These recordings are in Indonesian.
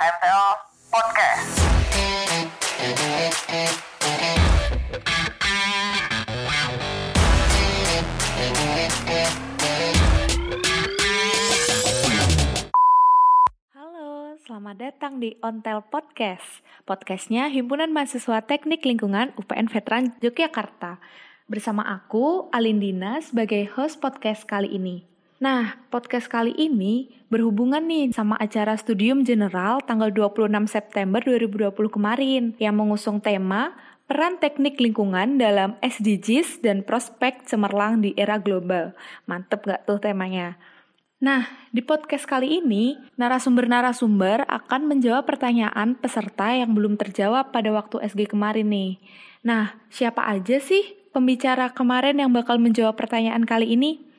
HMTL Podcast. Halo, selamat datang di Ontel Podcast. Podcastnya Himpunan Mahasiswa Teknik Lingkungan UPN Veteran Yogyakarta. Bersama aku, Alindina, sebagai host podcast kali ini. Nah, podcast kali ini berhubungan nih sama acara Studium General tanggal 26 September 2020 kemarin yang mengusung tema Peran Teknik Lingkungan dalam SDGs dan Prospek Cemerlang di Era Global. Mantep gak tuh temanya? Nah, di podcast kali ini, narasumber-narasumber akan menjawab pertanyaan peserta yang belum terjawab pada waktu SG kemarin nih. Nah, siapa aja sih pembicara kemarin yang bakal menjawab pertanyaan kali ini?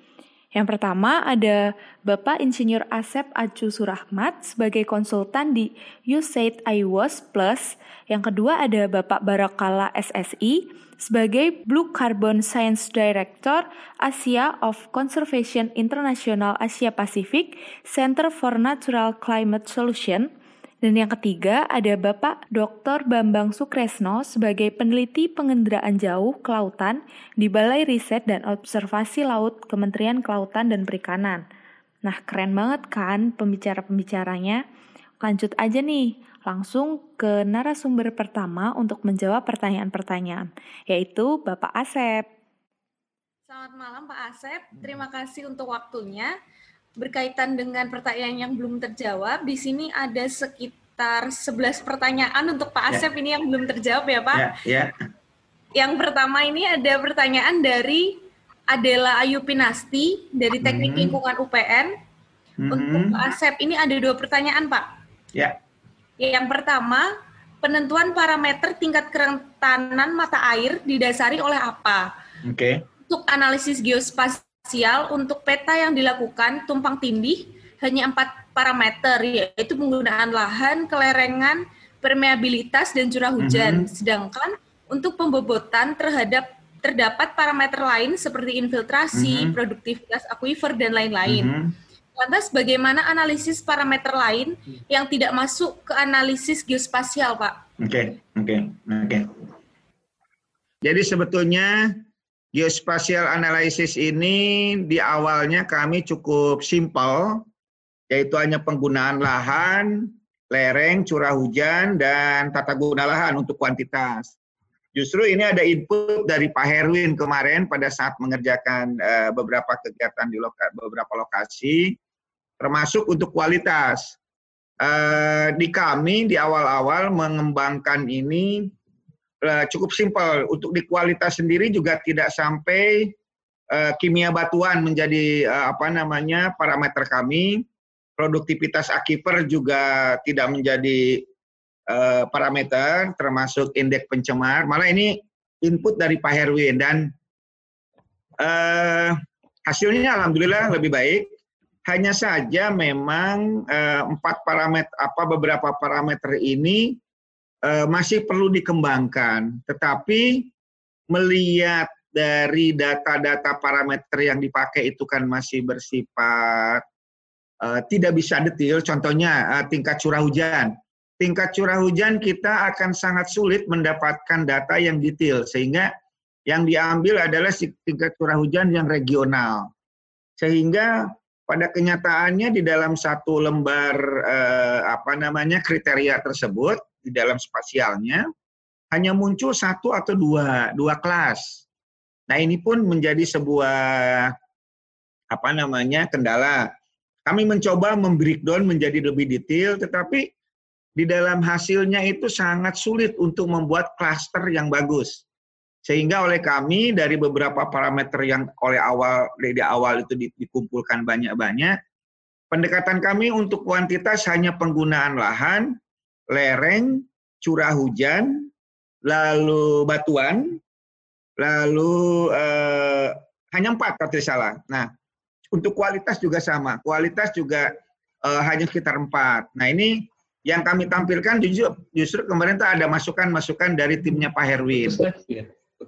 Yang pertama ada Bapak Insinyur Asep Acu Surahmat sebagai konsultan di You Said I Was Plus. Yang kedua ada Bapak Barakala SSI sebagai Blue Carbon Science Director Asia of Conservation International Asia Pacific Center for Natural Climate Solution. Dan yang ketiga ada Bapak Dr. Bambang Sukresno sebagai peneliti pengendaraan jauh kelautan di Balai Riset dan Observasi Laut Kementerian Kelautan dan Perikanan. Nah, keren banget kan pembicara-pembicaranya? Lanjut aja nih, langsung ke narasumber pertama untuk menjawab pertanyaan-pertanyaan, yaitu Bapak Asep. Selamat malam Pak Asep, terima kasih untuk waktunya. Berkaitan dengan pertanyaan yang belum terjawab, di sini ada sekitar 11 pertanyaan untuk Pak ya. Asep ya. ini yang belum terjawab ya Pak. Ya, ya. Yang pertama ini ada pertanyaan dari Adela Ayu Pinasti dari Teknik hmm. Lingkungan UPN. Hmm. Untuk Pak Asep ini ada dua pertanyaan Pak. Ya. Yang pertama, penentuan parameter tingkat kerentanan mata air didasari oleh apa? Oke. Okay. Untuk analisis geospasial spasial untuk peta yang dilakukan tumpang tindih hanya empat parameter yaitu penggunaan lahan, kelerengan, permeabilitas dan curah hujan. Mm -hmm. Sedangkan untuk pembobotan terhadap terdapat parameter lain seperti infiltrasi, mm -hmm. produktivitas akuifer dan lain-lain. Mm -hmm. Lantas bagaimana analisis parameter lain yang tidak masuk ke analisis geospasial, Pak? Oke, okay, oke, okay, oke. Okay. Jadi sebetulnya Geospatial analysis ini di awalnya kami cukup simpel, yaitu hanya penggunaan lahan, lereng, curah hujan, dan tata guna lahan untuk kuantitas. Justru ini ada input dari Pak Herwin kemarin pada saat mengerjakan uh, beberapa kegiatan di loka, beberapa lokasi, termasuk untuk kualitas. Uh, di kami di awal-awal mengembangkan ini uh, cukup simpel. Untuk di kualitas sendiri juga tidak sampai uh, kimia batuan menjadi uh, apa namanya parameter kami. Produktivitas akifer juga tidak menjadi uh, parameter, termasuk indeks pencemar. Malah ini input dari Pak Herwin dan uh, hasilnya alhamdulillah lebih baik. Hanya saja memang empat parameter apa beberapa parameter ini uh, masih perlu dikembangkan. Tetapi melihat dari data-data parameter yang dipakai itu kan masih bersifat uh, tidak bisa detail. Contohnya uh, tingkat curah hujan. Tingkat curah hujan kita akan sangat sulit mendapatkan data yang detail sehingga yang diambil adalah tingkat curah hujan yang regional. Sehingga pada kenyataannya di dalam satu lembar eh, apa namanya kriteria tersebut di dalam spasialnya hanya muncul satu atau dua dua kelas. Nah ini pun menjadi sebuah apa namanya kendala. Kami mencoba membreakdown menjadi lebih detail, tetapi di dalam hasilnya itu sangat sulit untuk membuat klaster yang bagus. Sehingga oleh kami dari beberapa parameter yang oleh awal dari awal itu dikumpulkan banyak-banyak, pendekatan kami untuk kuantitas hanya penggunaan lahan, lereng, curah hujan, lalu batuan, lalu eh, hanya empat kalau tidak salah. Nah, untuk kualitas juga sama. Kualitas juga eh, hanya sekitar empat. Nah, ini yang kami tampilkan justru, justru kemarin tuh ada masukan-masukan dari timnya Pak Herwin.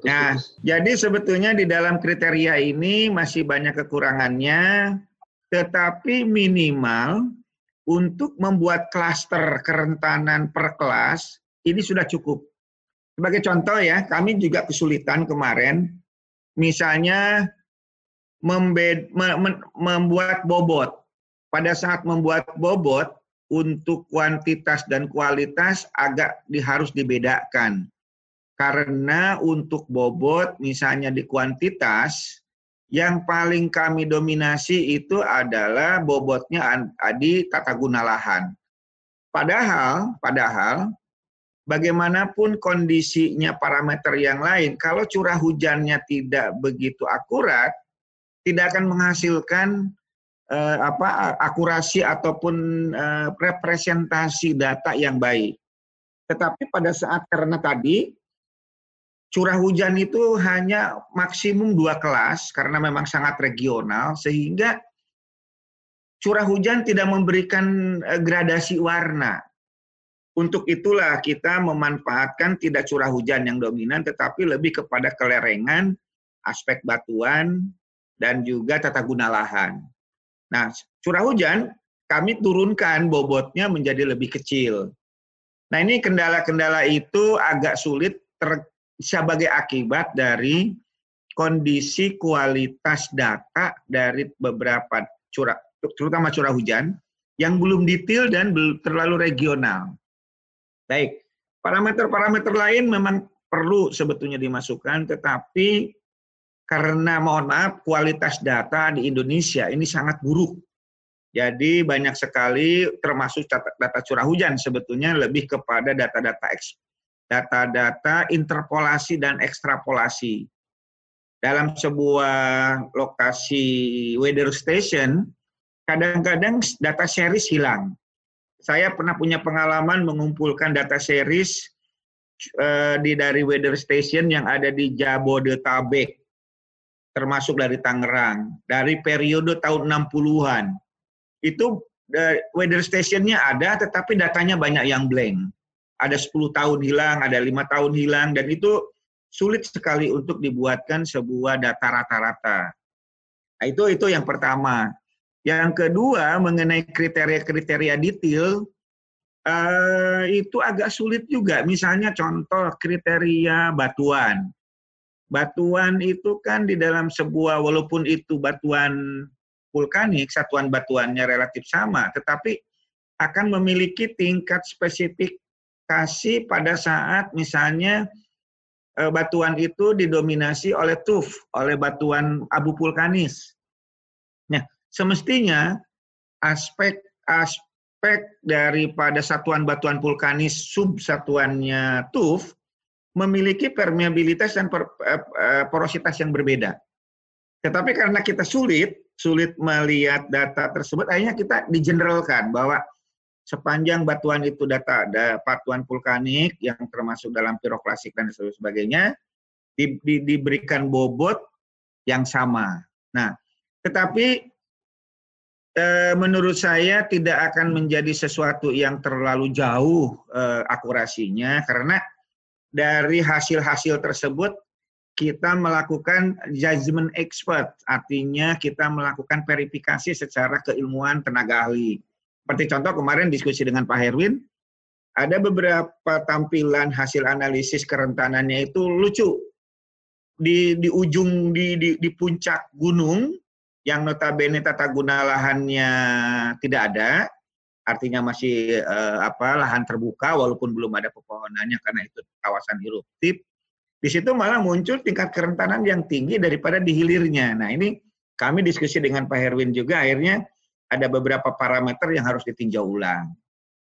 Nah, jadi sebetulnya di dalam kriteria ini masih banyak kekurangannya, tetapi minimal untuk membuat klaster kerentanan per kelas ini sudah cukup. Sebagai contoh ya, kami juga kesulitan kemarin, misalnya membed, membuat bobot. Pada saat membuat bobot, untuk kuantitas dan kualitas agak di, harus dibedakan. Karena untuk bobot, misalnya di kuantitas, yang paling kami dominasi itu adalah bobotnya di tata guna lahan. Padahal, padahal bagaimanapun kondisinya parameter yang lain, kalau curah hujannya tidak begitu akurat, tidak akan menghasilkan uh, apa akurasi ataupun uh, representasi data yang baik. Tetapi pada saat karena tadi curah hujan itu hanya maksimum dua kelas karena memang sangat regional sehingga curah hujan tidak memberikan uh, gradasi warna. Untuk itulah kita memanfaatkan tidak curah hujan yang dominan tetapi lebih kepada kelerengan, aspek batuan, dan juga tata guna lahan. Nah, curah hujan kami turunkan bobotnya menjadi lebih kecil. Nah, ini kendala-kendala itu agak sulit ter, sebagai akibat dari kondisi kualitas data dari beberapa curah, terutama curah hujan, yang belum detail dan terlalu regional. Baik, parameter-parameter lain memang perlu sebetulnya dimasukkan, tetapi karena mohon maaf kualitas data di Indonesia ini sangat buruk. Jadi banyak sekali termasuk data curah hujan sebetulnya lebih kepada data-data data-data interpolasi dan ekstrapolasi. Dalam sebuah lokasi weather station, kadang-kadang data series hilang saya pernah punya pengalaman mengumpulkan data series uh, di dari weather station yang ada di Jabodetabek, termasuk dari Tangerang, dari periode tahun 60-an. Itu uh, weather stationnya ada, tetapi datanya banyak yang blank. Ada 10 tahun hilang, ada lima tahun hilang, dan itu sulit sekali untuk dibuatkan sebuah data rata-rata. Nah, itu itu yang pertama. Yang kedua mengenai kriteria-kriteria detail uh, itu agak sulit juga. Misalnya contoh kriteria batuan. Batuan itu kan di dalam sebuah walaupun itu batuan vulkanik, satuan batuannya relatif sama, tetapi akan memiliki tingkat spesifikasi pada saat misalnya uh, batuan itu didominasi oleh tuf, oleh batuan abu vulkanis. Nah, semestinya aspek aspek daripada satuan batuan vulkanis subsatuannya TUF memiliki permeabilitas dan eh, eh, porositas yang berbeda. Tetapi karena kita sulit, sulit melihat data tersebut, akhirnya kita digeneralkan bahwa sepanjang batuan itu data ada batuan vulkanik yang termasuk dalam piroklasik dan sebagainya, di, di, diberikan bobot yang sama. Nah, tetapi Eh, menurut saya tidak akan menjadi sesuatu yang terlalu jauh eh, akurasinya karena dari hasil-hasil tersebut kita melakukan judgment expert, artinya kita melakukan verifikasi secara keilmuan tenaga ahli. Seperti contoh kemarin diskusi dengan Pak Herwin, ada beberapa tampilan hasil analisis kerentanannya itu lucu. Di, di ujung, di, di, di puncak gunung, yang notabene tata guna lahannya tidak ada, artinya masih eh, apa lahan terbuka walaupun belum ada pepohonannya karena itu kawasan eruptif. Di situ malah muncul tingkat kerentanan yang tinggi daripada di hilirnya. Nah ini kami diskusi dengan Pak Herwin juga akhirnya ada beberapa parameter yang harus ditinjau ulang.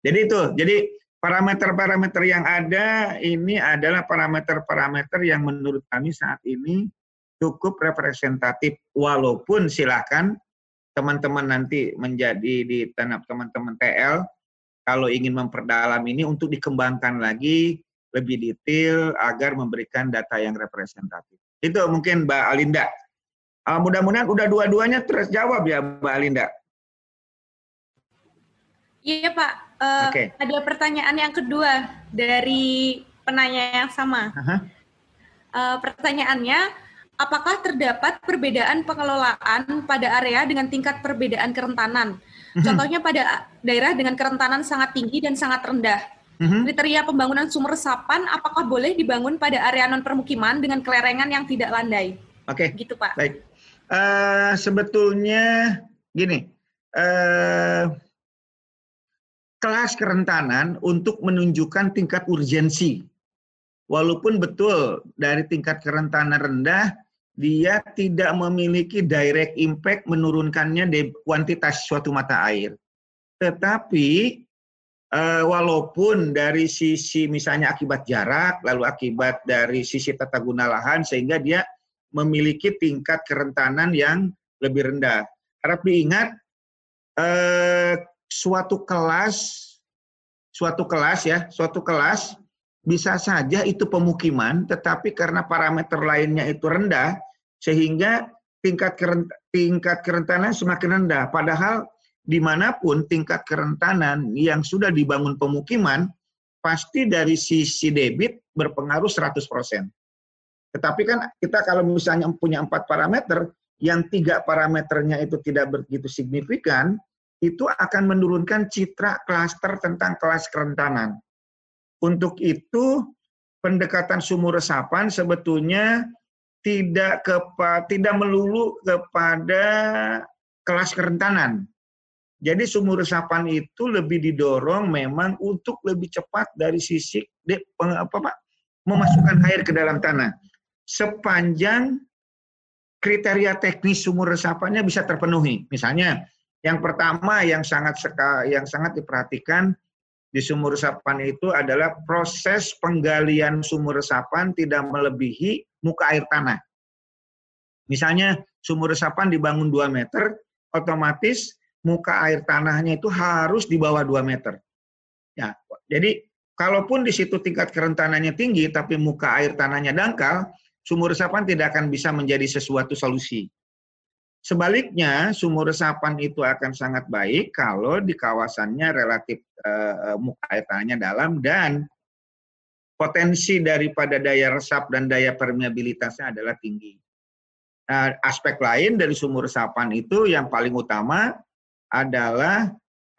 Jadi itu, jadi parameter-parameter yang ada ini adalah parameter-parameter yang menurut kami saat ini cukup representatif walaupun silakan teman-teman nanti menjadi di tanap teman-teman TL kalau ingin memperdalam ini untuk dikembangkan lagi lebih detail agar memberikan data yang representatif. Itu mungkin Mbak Alinda. Uh, mudah-mudahan udah dua-duanya terjawab ya Mbak Alinda. Iya Pak. Uh, okay. Ada pertanyaan yang kedua dari penanya yang sama. Uh -huh. uh, pertanyaannya, apakah terdapat perbedaan pengelolaan pada area dengan tingkat perbedaan kerentanan? Mhm. Contohnya pada daerah dengan kerentanan sangat tinggi dan sangat rendah. Mhm. Kriteria pembangunan sumur resapan apakah boleh dibangun pada area non permukiman dengan kelerengan yang tidak landai? Oke, Gitu Pak. baik. Eh, sebetulnya gini, eh, kelas kerentanan untuk menunjukkan tingkat urgensi. Walaupun betul dari tingkat kerentanan rendah, dia tidak memiliki direct impact menurunkannya di kuantitas suatu mata air. Tetapi eh, walaupun dari sisi misalnya akibat jarak, lalu akibat dari sisi tata guna lahan, sehingga dia memiliki tingkat kerentanan yang lebih rendah. Harap diingat eh, suatu kelas, suatu kelas ya, suatu kelas bisa saja itu pemukiman, tetapi karena parameter lainnya itu rendah, sehingga tingkat tingkat kerentanan semakin rendah. Padahal di mana pun tingkat kerentanan yang sudah dibangun pemukiman, pasti dari sisi debit berpengaruh 100%. Tetapi kan kita kalau misalnya punya empat parameter, yang tiga parameternya itu tidak begitu signifikan, itu akan menurunkan citra klaster tentang kelas kerentanan. Untuk itu, pendekatan sumur resapan sebetulnya tidak kepa, tidak melulu kepada kelas kerentanan. Jadi sumur resapan itu lebih didorong memang untuk lebih cepat dari sisi de, apa Pak, memasukkan air ke dalam tanah. Sepanjang kriteria teknis sumur resapannya bisa terpenuhi. Misalnya, yang pertama yang sangat seka, yang sangat diperhatikan di sumur resapan itu adalah proses penggalian sumur resapan tidak melebihi muka air tanah. Misalnya sumur resapan dibangun 2 meter, otomatis muka air tanahnya itu harus di bawah 2 meter. Ya, jadi kalaupun di situ tingkat kerentanannya tinggi tapi muka air tanahnya dangkal, sumur resapan tidak akan bisa menjadi sesuatu solusi. Sebaliknya, sumur resapan itu akan sangat baik kalau di kawasannya relatif uh, muka air tanahnya dalam dan potensi daripada daya resap dan daya permeabilitasnya adalah tinggi. Nah, aspek lain dari sumur resapan itu yang paling utama adalah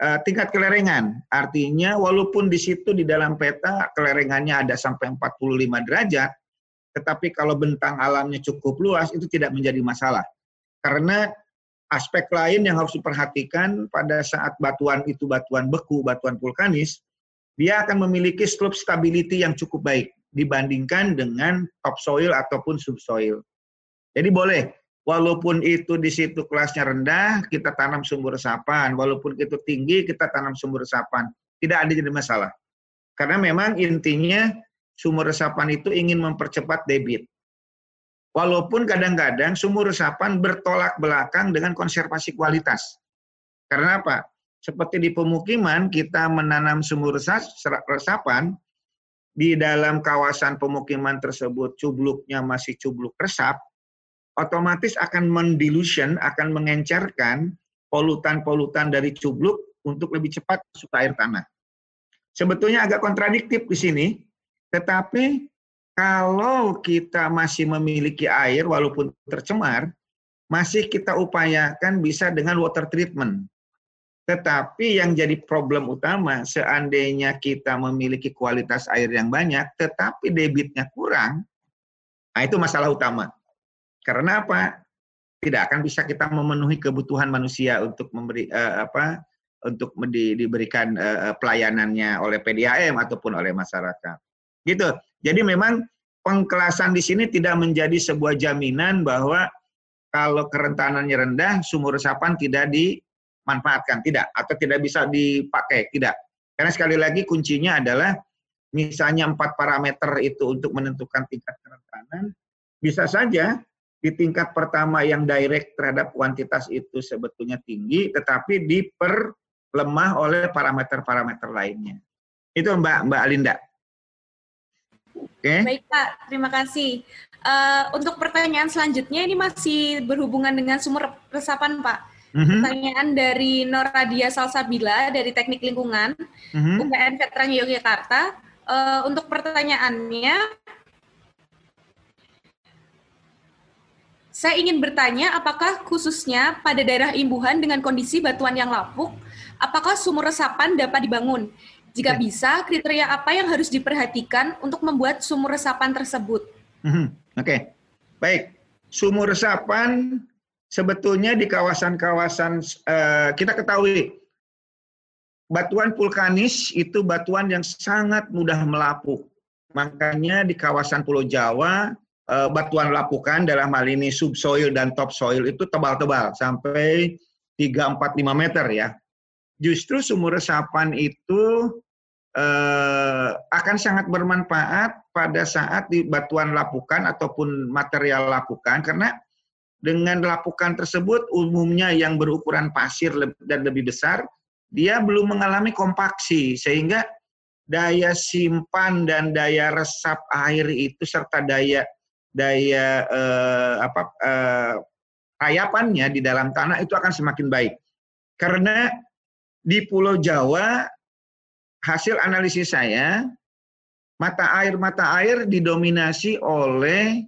uh, tingkat kelerengan. Artinya walaupun di situ di dalam peta kelerengannya ada sampai 45 derajat, tetapi kalau bentang alamnya cukup luas itu tidak menjadi masalah karena aspek lain yang harus diperhatikan pada saat batuan itu batuan beku, batuan vulkanis, dia akan memiliki slope stability yang cukup baik dibandingkan dengan topsoil ataupun subsoil. Jadi boleh, walaupun itu di situ kelasnya rendah, kita tanam sumur resapan. Walaupun itu tinggi, kita tanam sumur resapan. Tidak ada jadi masalah. Karena memang intinya sumur resapan itu ingin mempercepat debit. Walaupun kadang-kadang sumur resapan bertolak belakang dengan konservasi kualitas. Karena apa? Seperti di pemukiman, kita menanam sumur resapan, di dalam kawasan pemukiman tersebut cubluknya masih cubluk resap, otomatis akan mendilution, akan mengencerkan polutan-polutan dari cubluk untuk lebih cepat masuk ke air tanah. Sebetulnya agak kontradiktif di sini, tetapi kalau kita masih memiliki air walaupun tercemar, masih kita upayakan bisa dengan water treatment. Tetapi yang jadi problem utama, seandainya kita memiliki kualitas air yang banyak, tetapi debitnya kurang, nah itu masalah utama. Karena apa? Tidak akan bisa kita memenuhi kebutuhan manusia untuk memberi uh, apa? Untuk di, diberikan uh, pelayanannya oleh PDAM ataupun oleh masyarakat. Gitu. Jadi memang pengkelasan di sini tidak menjadi sebuah jaminan bahwa kalau kerentanannya rendah, sumur resapan tidak dimanfaatkan, tidak, atau tidak bisa dipakai, tidak. Karena sekali lagi kuncinya adalah misalnya empat parameter itu untuk menentukan tingkat kerentanan, bisa saja di tingkat pertama yang direct terhadap kuantitas itu sebetulnya tinggi, tetapi diperlemah oleh parameter-parameter lainnya. Itu Mbak Mbak Alinda. Okay. Baik Pak, terima kasih. Uh, untuk pertanyaan selanjutnya ini masih berhubungan dengan sumur resapan Pak. Mm-hmm. Pertanyaan dari Noradia Salsabila dari Teknik Lingkungan mm-hmm. UPN Veteran Yogyakarta. Uh, untuk pertanyaannya, Saya ingin bertanya, apakah khususnya pada daerah imbuhan dengan kondisi batuan yang lapuk, apakah sumur resapan dapat dibangun? Jika bisa, kriteria apa yang harus diperhatikan untuk membuat sumur resapan tersebut? Mhm, Oke, baik. Sumur resapan sebetulnya di kawasan-kawasan eh, kita ketahui batuan vulkanis itu batuan yang sangat mudah melapuk. Makanya di kawasan Pulau Jawa eh, batuan lapukan dalam hal ini subsoil dan topsoil itu tebal-tebal sampai 3 4 5 meter ya. Justru sumur resapan itu eh, akan sangat bermanfaat pada saat di batuan lapukan ataupun material lapukan karena dengan lapukan tersebut umumnya yang berukuran pasir dan lebih besar, dia belum mengalami kompaksi sehingga daya simpan dan daya resap air itu serta daya daya eh, apa eh, rayapannya di dalam tanah itu akan semakin baik. Karena di Pulau Jawa hasil analisis saya mata air mata air didominasi oleh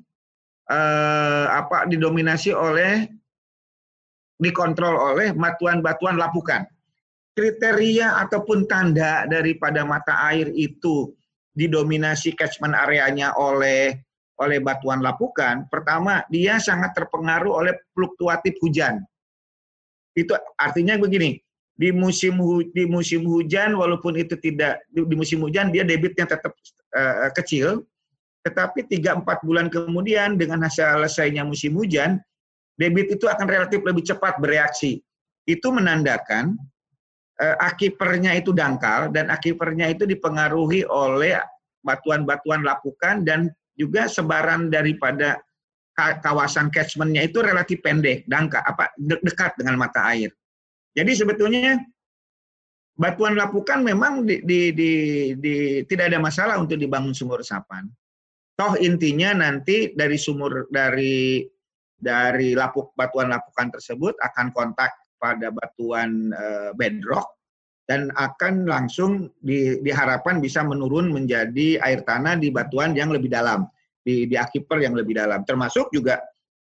eh, apa didominasi oleh dikontrol oleh batuan-batuan lapukan. Kriteria ataupun tanda daripada mata air itu didominasi catchment areanya oleh oleh batuan lapukan, pertama dia sangat terpengaruh oleh fluktuatif hujan. Itu artinya begini, di musim di musim hujan walaupun itu tidak di, di musim hujan dia debitnya tetap uh, kecil, tetapi 3 4 bulan kemudian dengan hasil selesainya musim hujan, debit itu akan relatif lebih cepat bereaksi. Itu menandakan eh, akipernya itu dangkal dan akipernya itu dipengaruhi oleh batuan-batuan lapukan dan juga sebaran daripada kawasan catchmentnya itu relatif pendek, dangkal apa dekat dengan mata air. Jadi sebetulnya batuan lapukan memang di, di, di, di, tidak ada masalah untuk dibangun sumur resapan. Toh intinya nanti dari sumur dari dari lapuk batuan lapukan tersebut akan kontak pada batuan e, bedrock dan akan langsung di, diharapkan bisa menurun menjadi air tanah di batuan yang lebih dalam, di, di akiper yang lebih dalam. Termasuk juga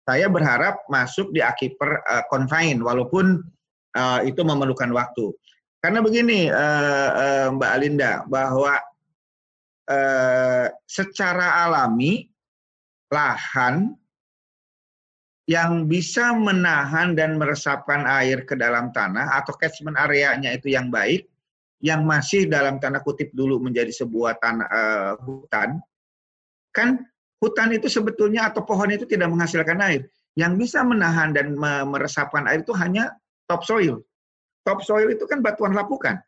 saya berharap masuk di akiper uh, confine walaupun uh, itu memerlukan waktu. Karena begini uh, uh, Mbak Alinda bahwa eh, secara alami lahan yang bisa menahan dan meresapkan air ke dalam tanah atau catchment areanya itu yang baik, yang masih dalam tanda kutip dulu menjadi sebuah tanah uh, hutan, kan hutan itu sebetulnya atau pohon itu tidak menghasilkan air. Yang bisa menahan dan meresapkan air itu hanya topsoil. Topsoil itu kan batuan lapukan.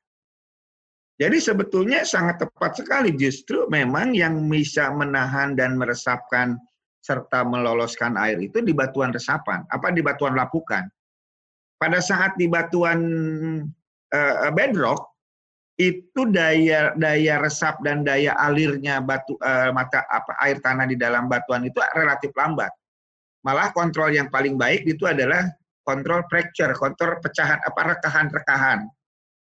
Jadi sebetulnya sangat tepat sekali justru memang yang bisa menahan dan meresapkan serta meloloskan air itu di batuan resapan, apa di batuan lapukan. Pada saat di batuan uh, bedrock itu daya daya resap dan daya alirnya batu uh, mata apa air tanah di dalam batuan itu relatif lambat. Malah kontrol yang paling baik itu adalah kontrol fracture, kontrol pecahan apa rekahan-rekahan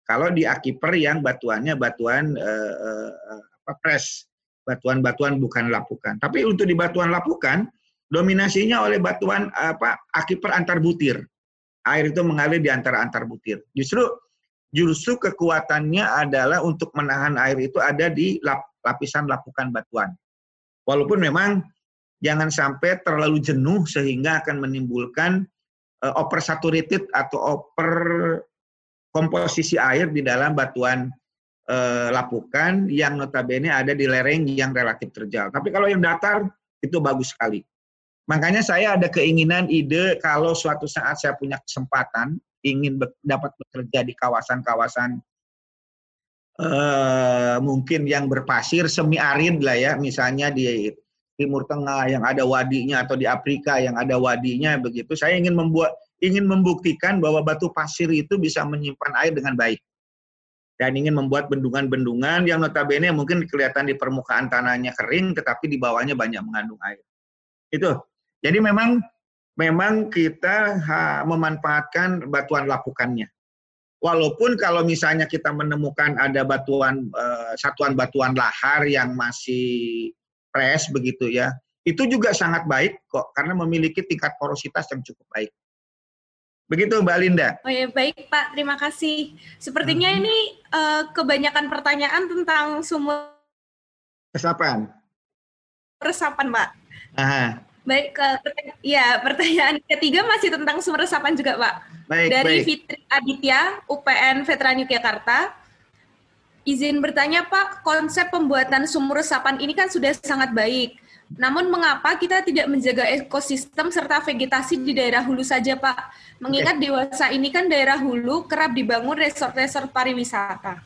kalau di akiper yang batuannya batuan uh, uh, apa pres, batuan-batuan bukan lapukan. Tapi untuk di batuan lapukan dominasinya oleh batuan apa akiper antar butir. Air itu mengalir di antara antar butir. Justru justru kekuatannya adalah untuk menahan air itu ada di lap, lapisan lapukan batuan. Walaupun memang jangan sampai terlalu jenuh sehingga akan menimbulkan uh, oversaturated atau over komposisi air di dalam batuan e, lapukan yang notabene ada di lereng yang relatif terjal. Tapi kalau yang datar itu bagus sekali. Makanya saya ada keinginan ide kalau suatu saat saya punya kesempatan ingin be dapat bekerja di kawasan-kawasan e, mungkin yang berpasir semi arid lah ya, misalnya di Timur Tengah yang ada wadinya atau di Afrika yang ada wadinya begitu. Saya ingin membuat ingin membuktikan bahwa batu pasir itu bisa menyimpan air dengan baik. Dan ingin membuat bendungan-bendungan yang notabene mungkin kelihatan di permukaan tanahnya kering, tetapi di bawahnya banyak mengandung air. Itu. Jadi memang memang kita memanfaatkan batuan lapukannya. Walaupun kalau misalnya kita menemukan ada batuan eh, satuan batuan lahar yang masih fresh begitu ya, itu juga sangat baik kok karena memiliki tingkat porositas yang cukup baik. Begitu Mbak Linda. Oh ya baik Pak, terima kasih. Sepertinya hmm. ini uh, kebanyakan pertanyaan tentang sumur resapan. Resapan Pak. Aha. Baik, ke, ya pertanyaan ketiga masih tentang sumber resapan juga Pak. Baik, Dari baik. Fitri Aditya, UPN Veteran Yogyakarta. Izin bertanya Pak, konsep pembuatan sumur resapan ini kan sudah sangat baik. Namun mengapa kita tidak menjaga ekosistem serta vegetasi di daerah hulu saja, Pak? Mengingat dewasa ini kan daerah hulu kerap dibangun resort-resort pariwisata.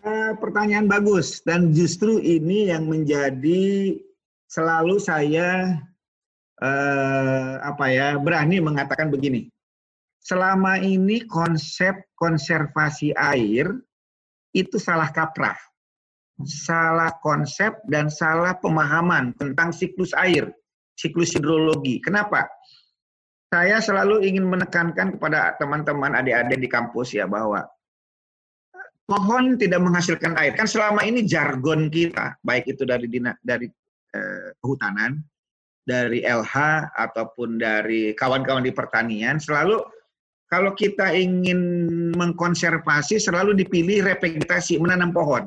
Uh, pertanyaan bagus dan justru ini yang menjadi selalu saya uh, apa ya berani mengatakan begini. Selama ini konsep konservasi air itu salah kaprah salah konsep dan salah pemahaman tentang siklus air, siklus hidrologi. Kenapa? Saya selalu ingin menekankan kepada teman-teman adik-adik di kampus ya bahwa pohon tidak menghasilkan air. Kan selama ini jargon kita, baik itu dari dina, dari eh, kehutanan, dari LH ataupun dari kawan-kawan di pertanian, selalu kalau kita ingin mengkonservasi selalu dipilih revegetasi, menanam pohon.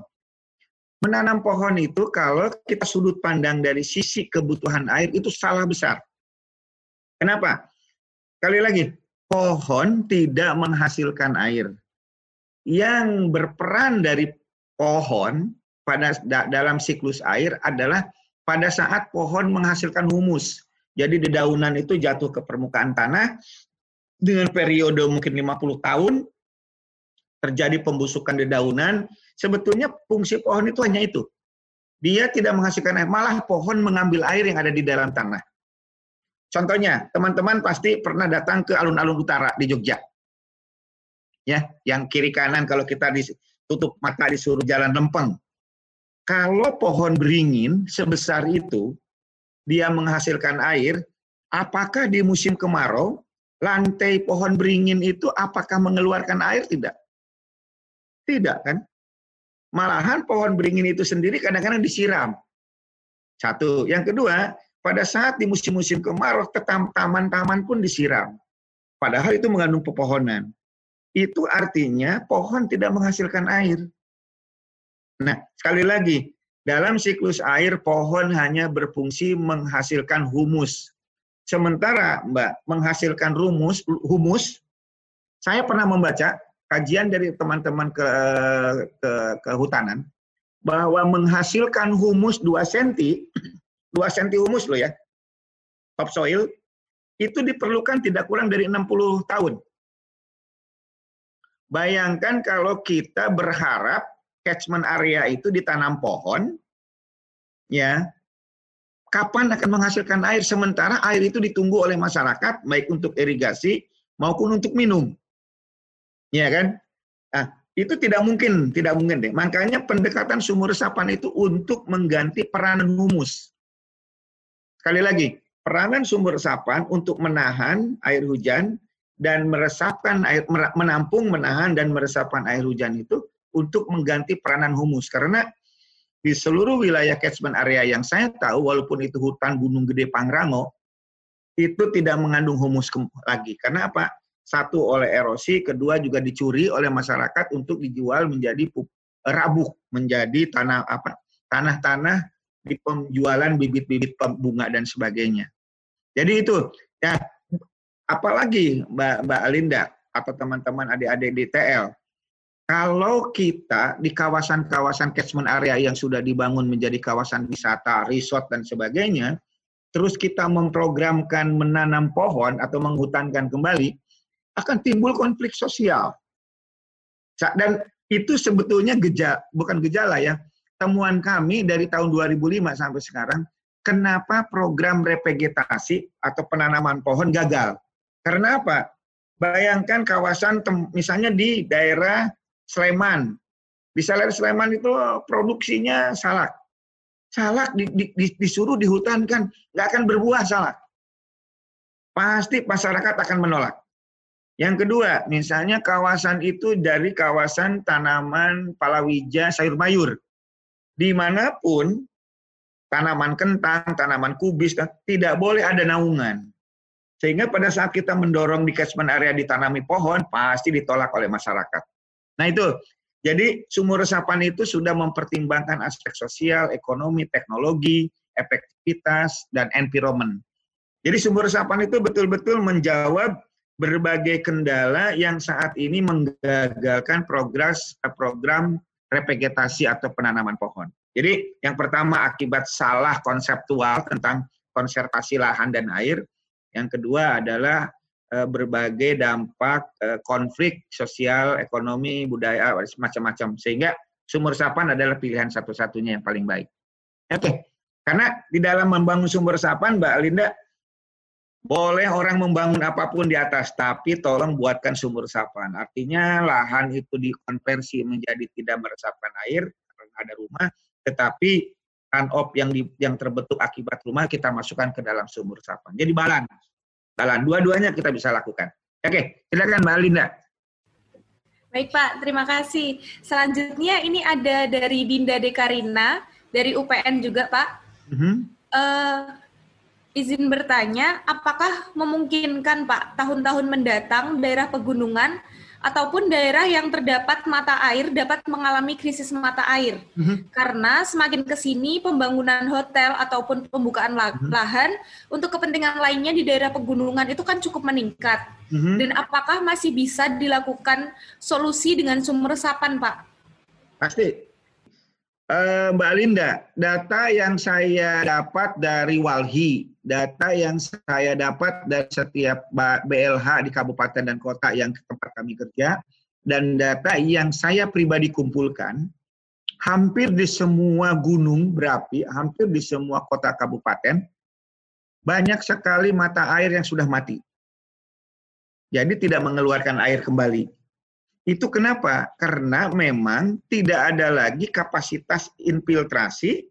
Menanam pohon itu kalau kita sudut pandang dari sisi kebutuhan air itu salah besar. Kenapa? Kali lagi, pohon tidak menghasilkan air. Yang berperan dari pohon pada dalam siklus air adalah pada saat pohon menghasilkan humus. Jadi dedaunan itu jatuh ke permukaan tanah dengan periode mungkin 50 tahun terjadi pembusukan dedaunan, sebetulnya fungsi pohon itu hanya itu. Dia tidak menghasilkan air, malah pohon mengambil air yang ada di dalam tanah. Contohnya, teman-teman pasti pernah datang ke alun-alun utara di Jogja. Ya, yang kiri kanan kalau kita ditutup mata disuruh jalan lempeng. Kalau pohon beringin sebesar itu, dia menghasilkan air, apakah di musim kemarau lantai pohon beringin itu apakah mengeluarkan air tidak? Tidak kan? Malahan pohon beringin itu sendiri kadang-kadang disiram. Satu. Yang kedua, pada saat di musim-musim kemarau, taman-taman pun disiram. Padahal itu mengandung pepohonan. Itu artinya pohon tidak menghasilkan air. Nah, sekali lagi, dalam siklus air, pohon hanya berfungsi menghasilkan humus. Sementara, Mbak, menghasilkan rumus, humus, saya pernah membaca kajian dari teman-teman ke, ke kehutanan bahwa menghasilkan humus 2 cm, 2 cm humus loh ya, topsoil, itu diperlukan tidak kurang dari 60 tahun. Bayangkan kalau kita berharap catchment area itu ditanam pohon, ya, kapan akan menghasilkan air sementara air itu ditunggu oleh masyarakat baik untuk irigasi maupun untuk minum. Iya kan? Nah, itu tidak mungkin, tidak mungkin deh. Makanya pendekatan sumur resapan itu untuk mengganti peranan humus. Sekali lagi, peranan sumur resapan untuk menahan air hujan dan meresapkan air menampung, menahan dan meresapkan air hujan itu untuk mengganti peranan humus karena di seluruh wilayah catchment area yang saya tahu walaupun itu hutan Gunung Gede Pangrango itu tidak mengandung humus lagi. Karena apa? Satu oleh erosi, kedua juga dicuri oleh masyarakat untuk dijual menjadi rabuk, menjadi tanah apa? Tanah-tanah di penjualan bibit-bibit bunga dan sebagainya. Jadi itu ya apalagi Mbak Mbak Alinda atau teman-teman adik-adik di TL kalau kita di kawasan-kawasan catchment area yang sudah dibangun menjadi kawasan wisata, resort dan sebagainya, terus kita memprogramkan menanam pohon atau menghutankan kembali, akan timbul konflik sosial. Dan itu sebetulnya gejala, bukan gejala ya, temuan kami dari tahun 2005 sampai sekarang, kenapa program revegetasi atau penanaman pohon gagal? Karena apa? Bayangkan kawasan misalnya di daerah Sleman. Di daerah Sleman itu produksinya salak. Salak di, di, disuruh dihutankan, nggak akan berbuah salak. Pasti masyarakat akan menolak. Yang kedua, misalnya kawasan itu dari kawasan tanaman palawija sayur mayur. Di mana pun tanaman kentang, tanaman kubis, tidak boleh ada naungan. Sehingga pada saat kita mendorong di catchment area ditanami pohon, pasti ditolak oleh masyarakat. Nah itu, jadi sumur resapan itu sudah mempertimbangkan aspek sosial, ekonomi, teknologi, efektivitas, dan environment. Jadi sumur resapan itu betul-betul menjawab berbagai kendala yang saat ini menggagalkan progres program revegetasi atau penanaman pohon. Jadi yang pertama akibat salah konseptual tentang konservasi lahan dan air. Yang kedua adalah berbagai dampak e, konflik sosial, ekonomi, budaya, macam-macam. Sehingga sumur resapan adalah pilihan satu-satunya yang paling baik. Oke, karena di dalam membangun sumur resapan, Mbak Linda, boleh orang membangun apa pun di atas, tapi tolong buatkan sumur resapan. Artinya lahan itu dikonversi menjadi tidak meresapkan air karena ada rumah, tetapi run-off yang yang terbentuk akibat rumah kita masukkan ke dalam sumur resapan. Jadi balan, balan. Dua-duanya kita bisa lakukan. Oke, silakan Mbak Linda. Baik Pak, terima kasih. Selanjutnya ini ada dari Dinda Dekarina dari UPN juga Pak. Mm -hmm. uh, izin bertanya, apakah memungkinkan Pak tahun-tahun mendatang daerah pegunungan ataupun daerah yang terdapat mata air dapat mengalami krisis mata air? Mm-hmm. Karena semakin ke sini pembangunan hotel ataupun pembukaan mm-hmm. lahan untuk kepentingan lainnya di daerah pegunungan itu kan cukup meningkat. Mm-hmm. Dan apakah masih bisa dilakukan solusi dengan sumber resapan Pak? Pasti, Mbak Linda, data yang saya dapat dari Walhi, data yang saya dapat dari setiap BLH di kabupaten dan kota yang tempat kami kerja, dan data yang saya pribadi kumpulkan, hampir di semua gunung berapi, hampir di semua kota kabupaten, banyak sekali mata air yang sudah mati. Jadi tidak mengeluarkan air kembali. Itu kenapa? Karena memang tidak ada lagi kapasitas infiltrasi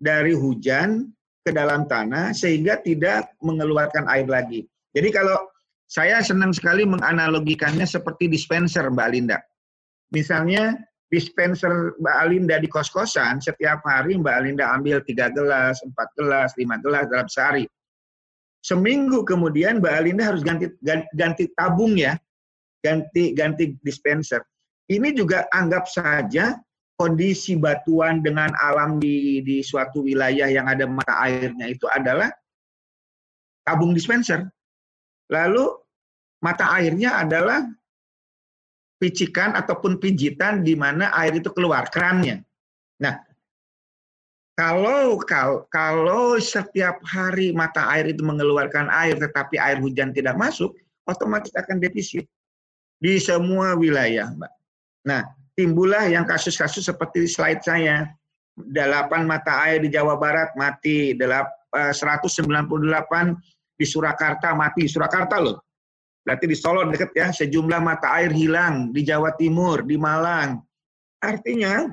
dari hujan ke dalam tanah sehingga tidak mengeluarkan air lagi. Jadi kalau saya senang sekali menganalogikannya seperti dispenser Mbak Linda. Misalnya dispenser Mbak Alinda di kos-kosan, setiap hari Mbak Alinda ambil tiga gelas, empat gelas, lima gelas dalam sehari. Seminggu kemudian Mbak Alinda harus ganti, ganti tabung ya, ganti ganti dispenser. Ini juga anggap saja kondisi batuan dengan alam di di suatu wilayah yang ada mata airnya itu adalah tabung dispenser. Lalu mata airnya adalah picikan ataupun pijitan di mana air itu keluar kerannya. Nah, kalau kalau kalau setiap hari mata air itu mengeluarkan air tetapi air hujan tidak masuk, otomatis akan defisit di semua wilayah, Mbak. Nah, timbullah yang kasus-kasus seperti slide saya. Delapan mata air di Jawa Barat mati, 198 eh, di Surakarta mati. Surakarta loh. Berarti di Solo deket ya, sejumlah mata air hilang di Jawa Timur, di Malang. Artinya,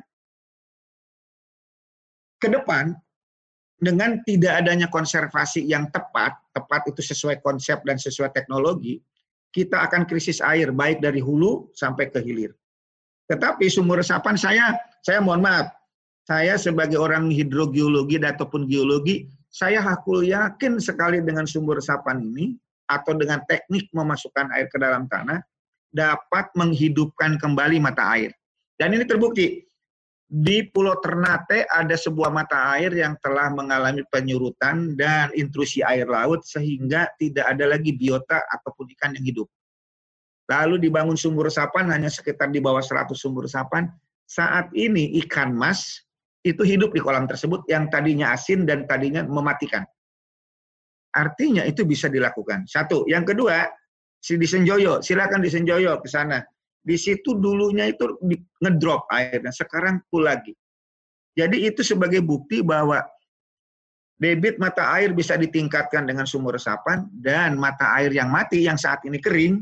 ke depan dengan tidak adanya konservasi yang tepat, tepat itu sesuai konsep dan sesuai teknologi, kita akan krisis air baik dari hulu sampai ke hilir. Tetapi sumur resapan saya, saya mohon maaf, saya sebagai orang hidrogeologi ataupun geologi, saya hakul yakin sekali dengan sumur resapan ini atau dengan teknik memasukkan air ke dalam tanah dapat menghidupkan kembali mata air. Dan ini terbukti. Di Pulau Ternate ada sebuah mata air yang telah mengalami penyurutan dan intrusi air laut sehingga tidak ada lagi biota ataupun ikan yang hidup. Lalu dibangun sumur resapan hanya sekitar di bawah 100 sumur resapan. Saat ini ikan mas itu hidup di kolam tersebut yang tadinya asin dan tadinya mematikan. Artinya itu bisa dilakukan. Satu. Yang kedua, si di Senjoyo, silakan di Senjoyo ke sana. Di situ dulunya itu ngedrop airnya, sekarang full lagi. Jadi itu sebagai bukti bahwa debit mata air bisa ditingkatkan dengan sumur resapan dan mata air yang mati yang saat ini kering,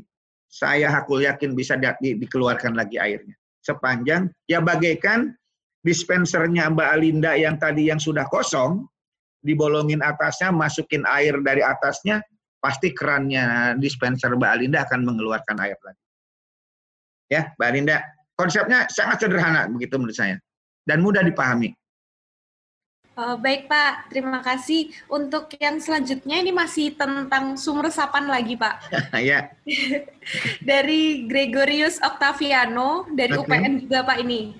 saya hakul yakin bisa di, di, dikeluarkan lagi airnya. Sepanjang ya bagaikan dispensernya Mbak Alinda yang tadi yang sudah kosong, dibolongin atasnya, masukin air dari atasnya, pasti kerannya dispenser Mbak Alinda akan mengeluarkan air lagi. Ya, Mbak Linda. Konsepnya sangat sederhana begitu menurut saya dan mudah dipahami. Uh, baik Pak, terima kasih. Untuk yang selanjutnya ini masih tentang sumber resapan lagi Pak. ya. dari Gregorius Octaviano dari okay. UPN juga Pak ini.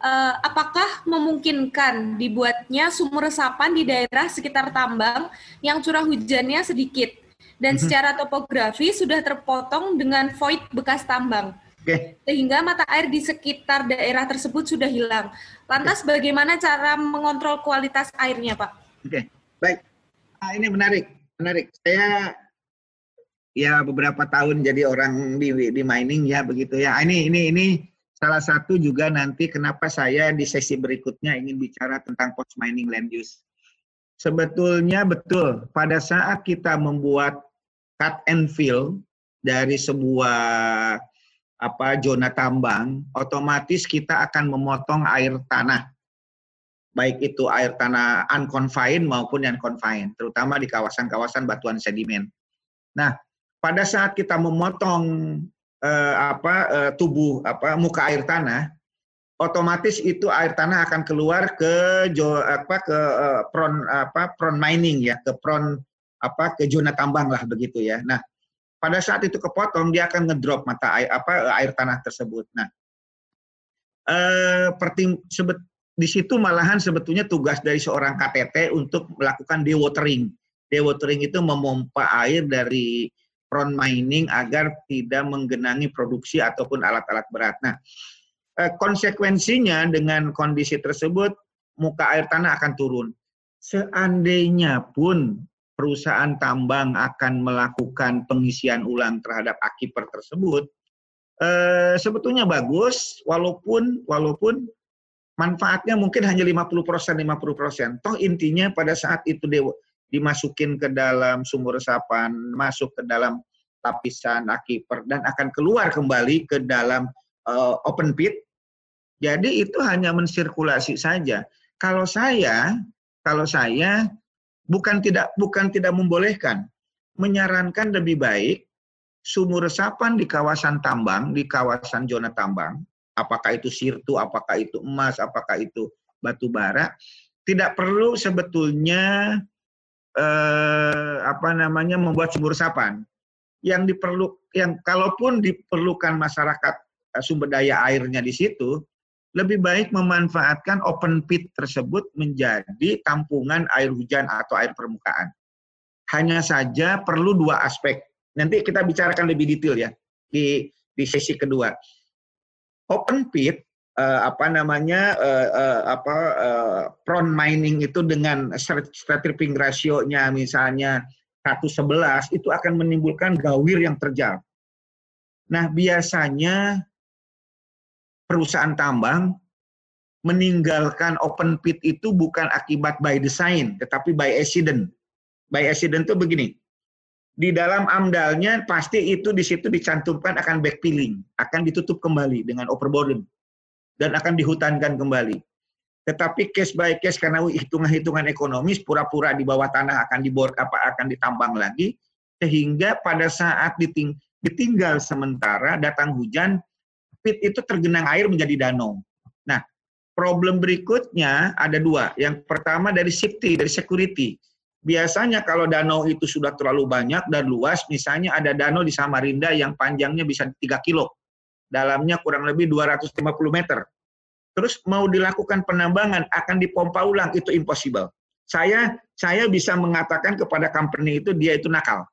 Uh, apakah memungkinkan dibuatnya sumur resapan di daerah sekitar tambang yang curah hujannya sedikit dan mm -hmm. secara topografi sudah terpotong dengan void bekas tambang? Okay. Sehingga mata air di sekitar daerah tersebut sudah hilang. Lantas okay. bagaimana cara mengontrol kualitas airnya, Pak? Oke, okay. baik. Nah, ini menarik, menarik. Saya ya beberapa tahun jadi orang di, di mining ya begitu ya. Ini ini ini salah satu juga nanti kenapa saya di sesi berikutnya ingin bicara tentang post mining land use. Sebetulnya betul pada saat kita membuat cut and fill dari sebuah apa zona tambang, otomatis kita akan memotong air tanah. Baik itu air tanah unconfined maupun yang confined, terutama di kawasan-kawasan batuan sedimen. Nah, pada saat kita memotong eh, apa eh, tubuh apa muka air tanah, otomatis itu air tanah akan keluar ke jo, apa ke eh, pron apa pron mining ya, ke pron apa ke zona tambang lah begitu ya. Nah, pada saat itu kepotong dia akan ngedrop mata air apa air tanah tersebut. Nah, eh, pertim, sebet, di situ malahan sebetulnya tugas dari seorang KTT untuk melakukan dewatering. Dewatering itu memompa air dari front mining agar tidak menggenangi produksi ataupun alat-alat berat. Nah, eh, konsekuensinya dengan kondisi tersebut muka air tanah akan turun. Seandainya pun perusahaan tambang akan melakukan pengisian ulang terhadap akiper tersebut, eh, sebetulnya bagus, walaupun walaupun manfaatnya mungkin hanya 50% 50%. Toh intinya pada saat itu dewa, dimasukin ke dalam sumur resapan, masuk ke dalam lapisan akiper dan akan keluar kembali ke dalam uh, open pit. Jadi itu hanya mensirkulasi saja. Kalau saya, kalau saya bukan tidak bukan tidak membolehkan, menyarankan lebih baik sumur resapan di kawasan tambang, di kawasan zona tambang, apakah itu sirtu, apakah itu emas, apakah itu batu bara, tidak perlu sebetulnya eh, apa namanya membuat sumur resapan. Yang diperlu, yang kalaupun diperlukan masyarakat eh, sumber daya airnya di situ, lebih baik memanfaatkan open pit tersebut menjadi tampungan air hujan atau air permukaan. Hanya saja perlu dua aspek. Nanti kita bicarakan lebih detail ya di di sesi kedua. Open pit uh, apa namanya uh, uh, apa uh, prone mining itu dengan stratigraphic ratio-nya misalnya 111 itu akan menimbulkan gawir yang terjal. Nah, biasanya perusahaan tambang meninggalkan open pit itu bukan akibat by design, tetapi by accident. By accident itu begini, di dalam amdalnya pasti itu di situ dicantumkan akan backfilling, akan ditutup kembali dengan overburden dan akan dihutankan kembali. Tetapi case by case karena hitungan-hitungan ekonomis pura-pura di bawah tanah akan dibor apa akan ditambang lagi sehingga pada saat diting, ditinggal sementara datang hujan pit itu tergenang air menjadi danau. Nah, problem berikutnya ada dua. Yang pertama dari safety, dari security. Biasanya kalau danau itu sudah terlalu banyak dan luas, misalnya ada danau di Samarinda yang panjangnya bisa 3 kilo, dalamnya kurang lebih 250 meter. Terus mau dilakukan penambangan akan dipompa ulang itu impossible. Saya saya bisa mengatakan kepada company itu dia itu nakal.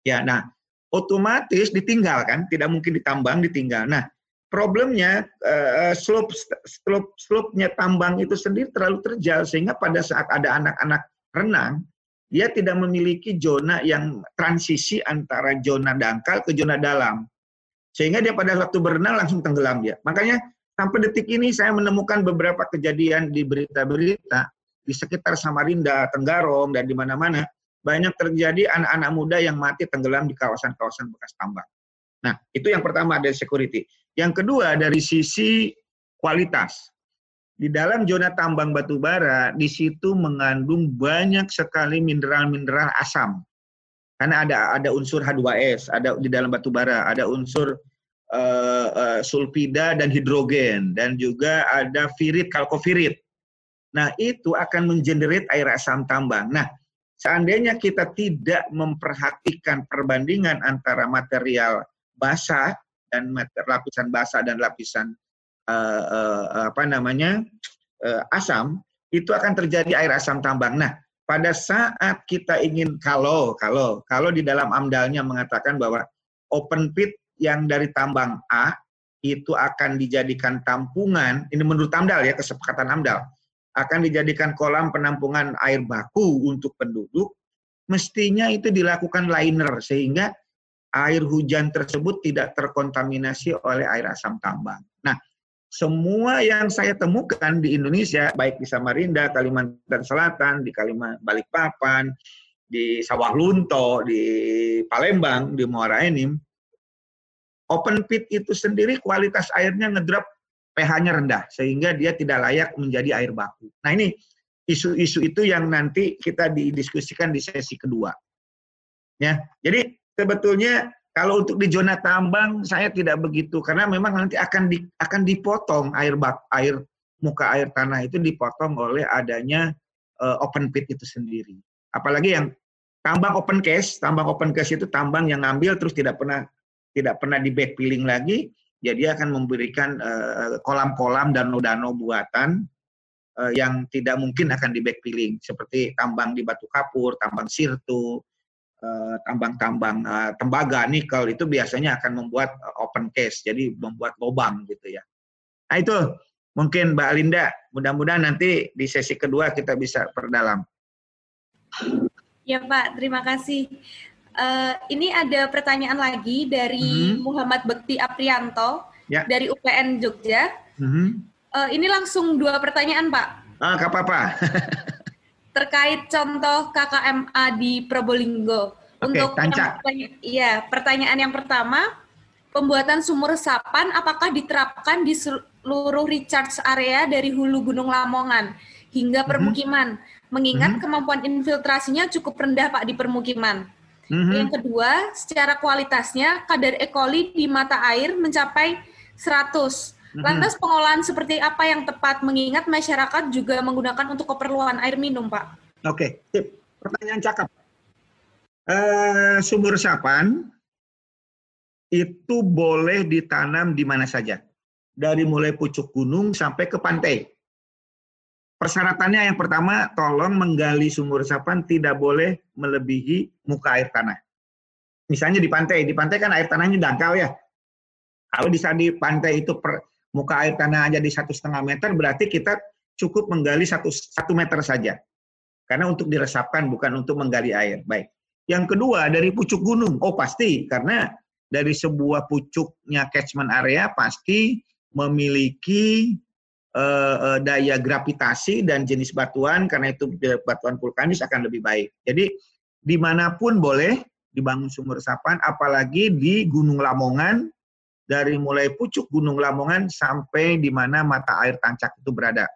Ya, nah otomatis ditinggal kan, tidak mungkin ditambang, ditinggal. Nah, problemnya uh, slope slope slope-nya tambang itu sendiri terlalu terjal sehingga pada saat ada anak-anak renang, dia tidak memiliki zona yang transisi antara zona dangkal ke zona dalam. Sehingga dia pada waktu berenang langsung tenggelam dia. Makanya sampai detik ini saya menemukan beberapa kejadian di berita-berita di sekitar Samarinda, Tenggarong dan di mana-mana banyak terjadi anak-anak muda yang mati tenggelam di kawasan-kawasan bekas tambang. Nah, itu yang pertama dari security. Yang kedua dari sisi kualitas. Di dalam zona tambang batu bara, di situ mengandung banyak sekali mineral-mineral asam. Karena ada ada unsur H2S, ada di dalam batu bara, ada unsur uh, uh, sulfida dan hidrogen dan juga ada virit, kalkovirit. Nah, itu akan mengenerate air asam tambang. Nah, seandainya kita tidak memperhatikan perbandingan antara material basah dan lapisan basah dan lapisan uh, uh, apa namanya uh, asam, itu akan terjadi air asam tambang. Nah, pada saat kita ingin kalau kalau kalau di dalam amdalnya mengatakan bahwa open pit yang dari tambang A itu akan dijadikan tampungan, ini menurut amdal ya kesepakatan amdal, akan dijadikan kolam penampungan air baku untuk penduduk, mestinya itu dilakukan liner sehingga air hujan tersebut tidak terkontaminasi oleh air asam tambang. Nah, semua yang saya temukan di Indonesia, baik di Samarinda, Kalimantan Selatan, di Kalimantan Balikpapan, di Sawah Lunto, di Palembang, di Muara Enim, open pit itu sendiri kualitas airnya ngedrop pH-nya rendah sehingga dia tidak layak menjadi air baku. Nah ini isu-isu itu yang nanti kita didiskusikan di sesi kedua. Ya, jadi sebetulnya kalau untuk di zona tambang saya tidak begitu karena memang nanti akan di, akan dipotong air bak air muka air tanah itu dipotong oleh adanya uh, open pit itu sendiri. Apalagi yang tambang open case, tambang open case itu tambang yang ngambil terus tidak pernah tidak pernah di backfilling lagi, ya dia akan memberikan uh, kolam-kolam dan danau buatan uh, yang tidak mungkin akan di backfilling seperti tambang di Batu Kapur, tambang Sirtu, Eh, tambang-tambang tembaga, nikel itu biasanya akan membuat open case, jadi membuat lubang gitu ya. Nah itu mungkin Mbak Linda, mudah-mudahan nanti di sesi kedua kita bisa perdalam. Ya Pak, terima kasih. Uh, ini ada pertanyaan lagi dari hmm. Muhammad Bekti Aprianto ya. dari UPN Jogja. Hmm. Uh, ini langsung dua pertanyaan Pak. Ah, apa-apa. terkait contoh KKMA di Probolinggo. Oke, Untuk tancak. Iya, pertanyaan yang pertama, pembuatan sumur resapan apakah diterapkan di seluruh recharge area dari hulu Gunung Lamongan hingga mhm. permukiman? Mm -hmm. Mengingat mm -hmm. kemampuan infiltrasinya cukup rendah Pak di permukiman. Mm -hmm. Yang kedua, secara kualitasnya kadar E. coli di mata air mencapai 100 Mhm. Lantas pengolahan seperti apa yang tepat mengingat masyarakat juga menggunakan untuk keperluan air minum, Pak? Oke, tip. Pertanyaan cakep. Uh, sumur resapan itu boleh ditanam di mana saja. Dari mulai pucuk gunung sampai ke pantai. Persyaratannya yang pertama, tolong menggali sumur resapan tidak boleh melebihi muka air tanah. Misalnya di pantai, di pantai kan air tanahnya dangkal ya. Kalau di di pantai itu per, muka air tanah aja di satu setengah meter, berarti kita cukup menggali satu, satu meter saja. Karena untuk diresapkan, bukan untuk menggali air. Baik. Yang kedua, dari pucuk gunung. Oh pasti, karena dari sebuah pucuknya catchment area pasti memiliki uh, daya gravitasi dan jenis batuan, karena itu batuan vulkanis akan lebih baik. Jadi, di mana pun boleh dibangun sumur resapan, apalagi di Gunung Lamongan, dari mulai pucuk Gunung Lamongan sampai di mana mata air tancak itu berada.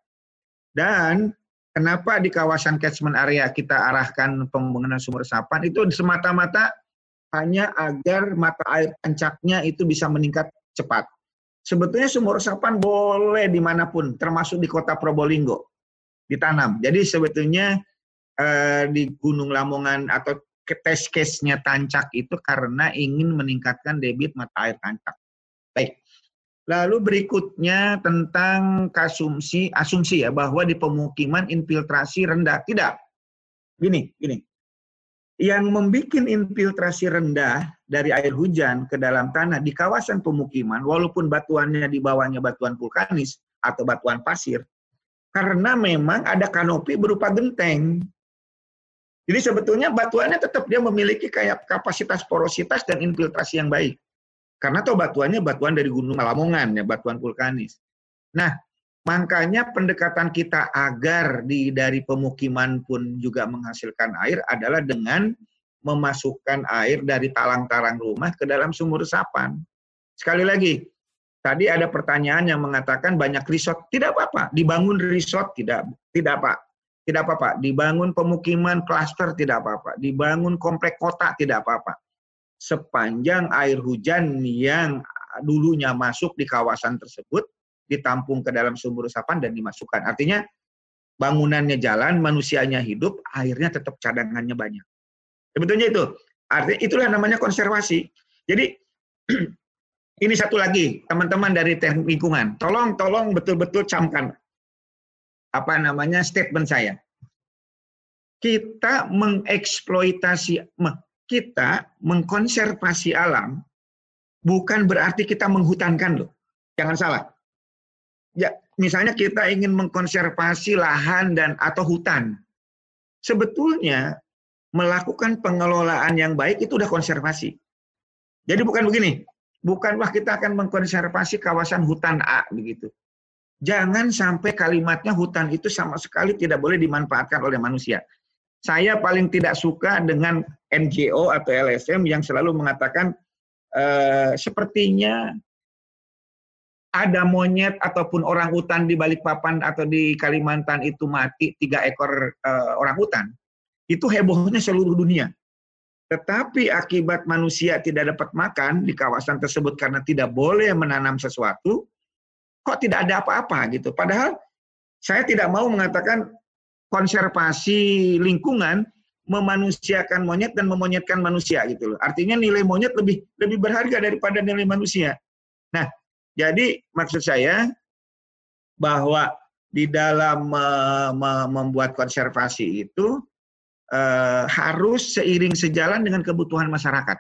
Dan kenapa di kawasan catchment area kita arahkan pembangunan sumur resapan itu semata-mata hanya agar mata air tancaknya itu bisa meningkat cepat. Sebetulnya sumur resapan boleh di mana pun, termasuk di kota Probolinggo, ditanam. Jadi sebetulnya eh, di Gunung Lamongan atau test case-nya tancak itu karena ingin meningkatkan debit mata air tancak. Baik. Lalu berikutnya tentang asumsi asumsi ya bahwa di pemukiman infiltrasi rendah. Tidak. Gini, gini. Yang membuat infiltrasi rendah dari air hujan ke dalam tanah di kawasan pemukiman, walaupun batuannya di bawahnya batuan vulkanis atau batuan pasir, karena memang ada kanopi berupa genteng. Jadi sebetulnya batuannya tetap dia memiliki kayak kapasitas porositas dan infiltrasi yang baik. Karena toh batuannya batuan dari Gunung Lamongan, ya batuan vulkanis. Nah, makanya pendekatan kita agar di dari pemukiman pun juga menghasilkan air adalah dengan memasukkan air dari talang-talang rumah ke dalam sumur resapan. Sekali lagi, tadi ada pertanyaan yang mengatakan banyak resort. Tidak apa-apa, dibangun resort tidak tidak Pak. Tidak apa-apa, dibangun pemukiman klaster tidak apa-apa, dibangun komplek kota tidak apa-apa sepanjang air hujan yang dulunya masuk di kawasan tersebut ditampung ke dalam sumur resapan dan dimasukkan. Artinya bangunannya jalan, manusianya hidup, airnya tetap cadangannya banyak. Sebetulnya itu. Artinya itulah namanya konservasi. Jadi ini satu lagi, teman-teman dari teknik lingkungan, tolong tolong betul-betul camkan apa namanya statement saya. Kita mengeksploitasi kita mengkonservasi alam bukan berarti kita menghutankan loh. Jangan salah. Ya, misalnya kita ingin mengkonservasi lahan dan atau hutan. Sebetulnya melakukan pengelolaan yang baik itu udah konservasi. Jadi bukan begini, bukan wah kita akan mengkonservasi kawasan hutan A begitu. Jangan sampai kalimatnya hutan itu sama sekali tidak boleh dimanfaatkan oleh manusia. Saya paling tidak suka dengan NGO atau LSM yang selalu mengatakan e, sepertinya ada monyet ataupun orang hutan di Balikpapan atau di Kalimantan itu mati tiga ekor e, orang hutan itu hebohnya seluruh dunia. Tetapi akibat manusia tidak dapat makan di kawasan tersebut karena tidak boleh menanam sesuatu, kok tidak ada apa-apa gitu. Padahal saya tidak mau mengatakan konservasi lingkungan memanusiakan monyet dan memonyetkan manusia gitu loh. Artinya nilai monyet lebih lebih berharga daripada nilai manusia. Nah, jadi maksud saya bahwa di dalam membuat konservasi itu eh, harus seiring sejalan dengan kebutuhan masyarakat.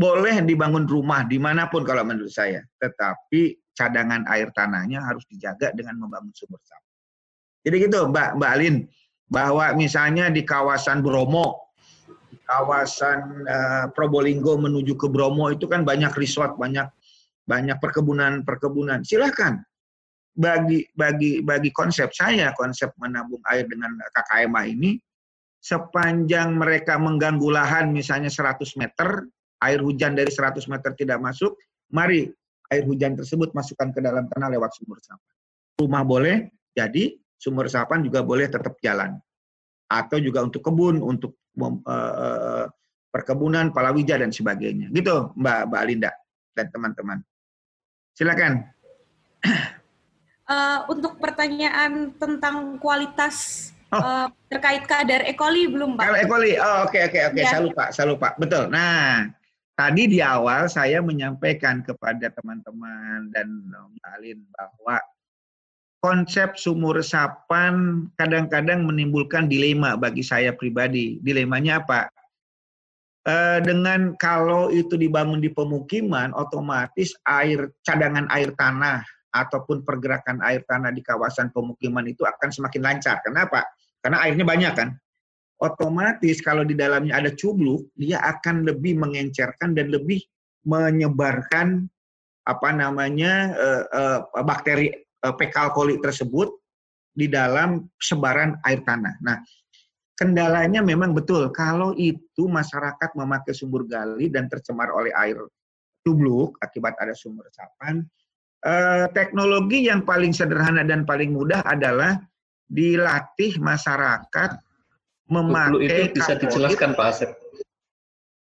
Boleh dibangun rumah di mana pun kalau menurut saya, tetapi cadangan air tanahnya harus dijaga dengan membangun sumur resapan. Jadi gitu Mbak Mbak Alin, bahwa misalnya di kawasan Bromo, kawasan uh, Probolinggo menuju ke Bromo itu kan banyak resort, banyak banyak perkebunan-perkebunan. Silakan bagi bagi bagi konsep saya, konsep menabung air dengan KKMA ini sepanjang mereka mengganggu lahan misalnya 100 meter, air hujan dari 100 meter tidak masuk, mari air hujan tersebut masukkan ke dalam tanah lewat sumur resapan. Rumah boleh jadi, sumur resapan juga boleh tetap jalan. Atau juga untuk kebun, untuk uh, perkebunan, palawija dan sebagainya. Gitu Mbak Mbak Linda dan teman-teman. Silakan. Uh, untuk pertanyaan tentang kualitas Oh. Uh, terkait kadar E. coli belum, Pak? Kalau E. coli, oh oke okay, oke okay, oke, okay. ya. saya lupa, saya lupa. Betul. Nah, tadi di awal saya menyampaikan kepada teman-teman dan Mbak Alin bahwa konsep sumur resapan kadang-kadang menimbulkan dilema bagi saya pribadi. Dilemanya apa? E, dengan kalau itu dibangun di pemukiman, otomatis air cadangan air tanah ataupun pergerakan air tanah di kawasan pemukiman itu akan semakin lancar. Kenapa? Karena airnya banyak kan. Otomatis kalau di dalamnya ada cubluk, dia akan lebih mengencerkan dan lebih menyebarkan apa namanya uh, uh, bakteri uh, fekal coli tersebut di dalam sebaran air tanah. Nah, kendalanya memang betul kalau itu masyarakat memakai sumur gali dan tercemar oleh air cubluk akibat ada sumur resapan. teknologi yang paling sederhana dan paling mudah adalah dilatih masyarakat memakai Tublu itu bisa dijelaskan Pak Asep.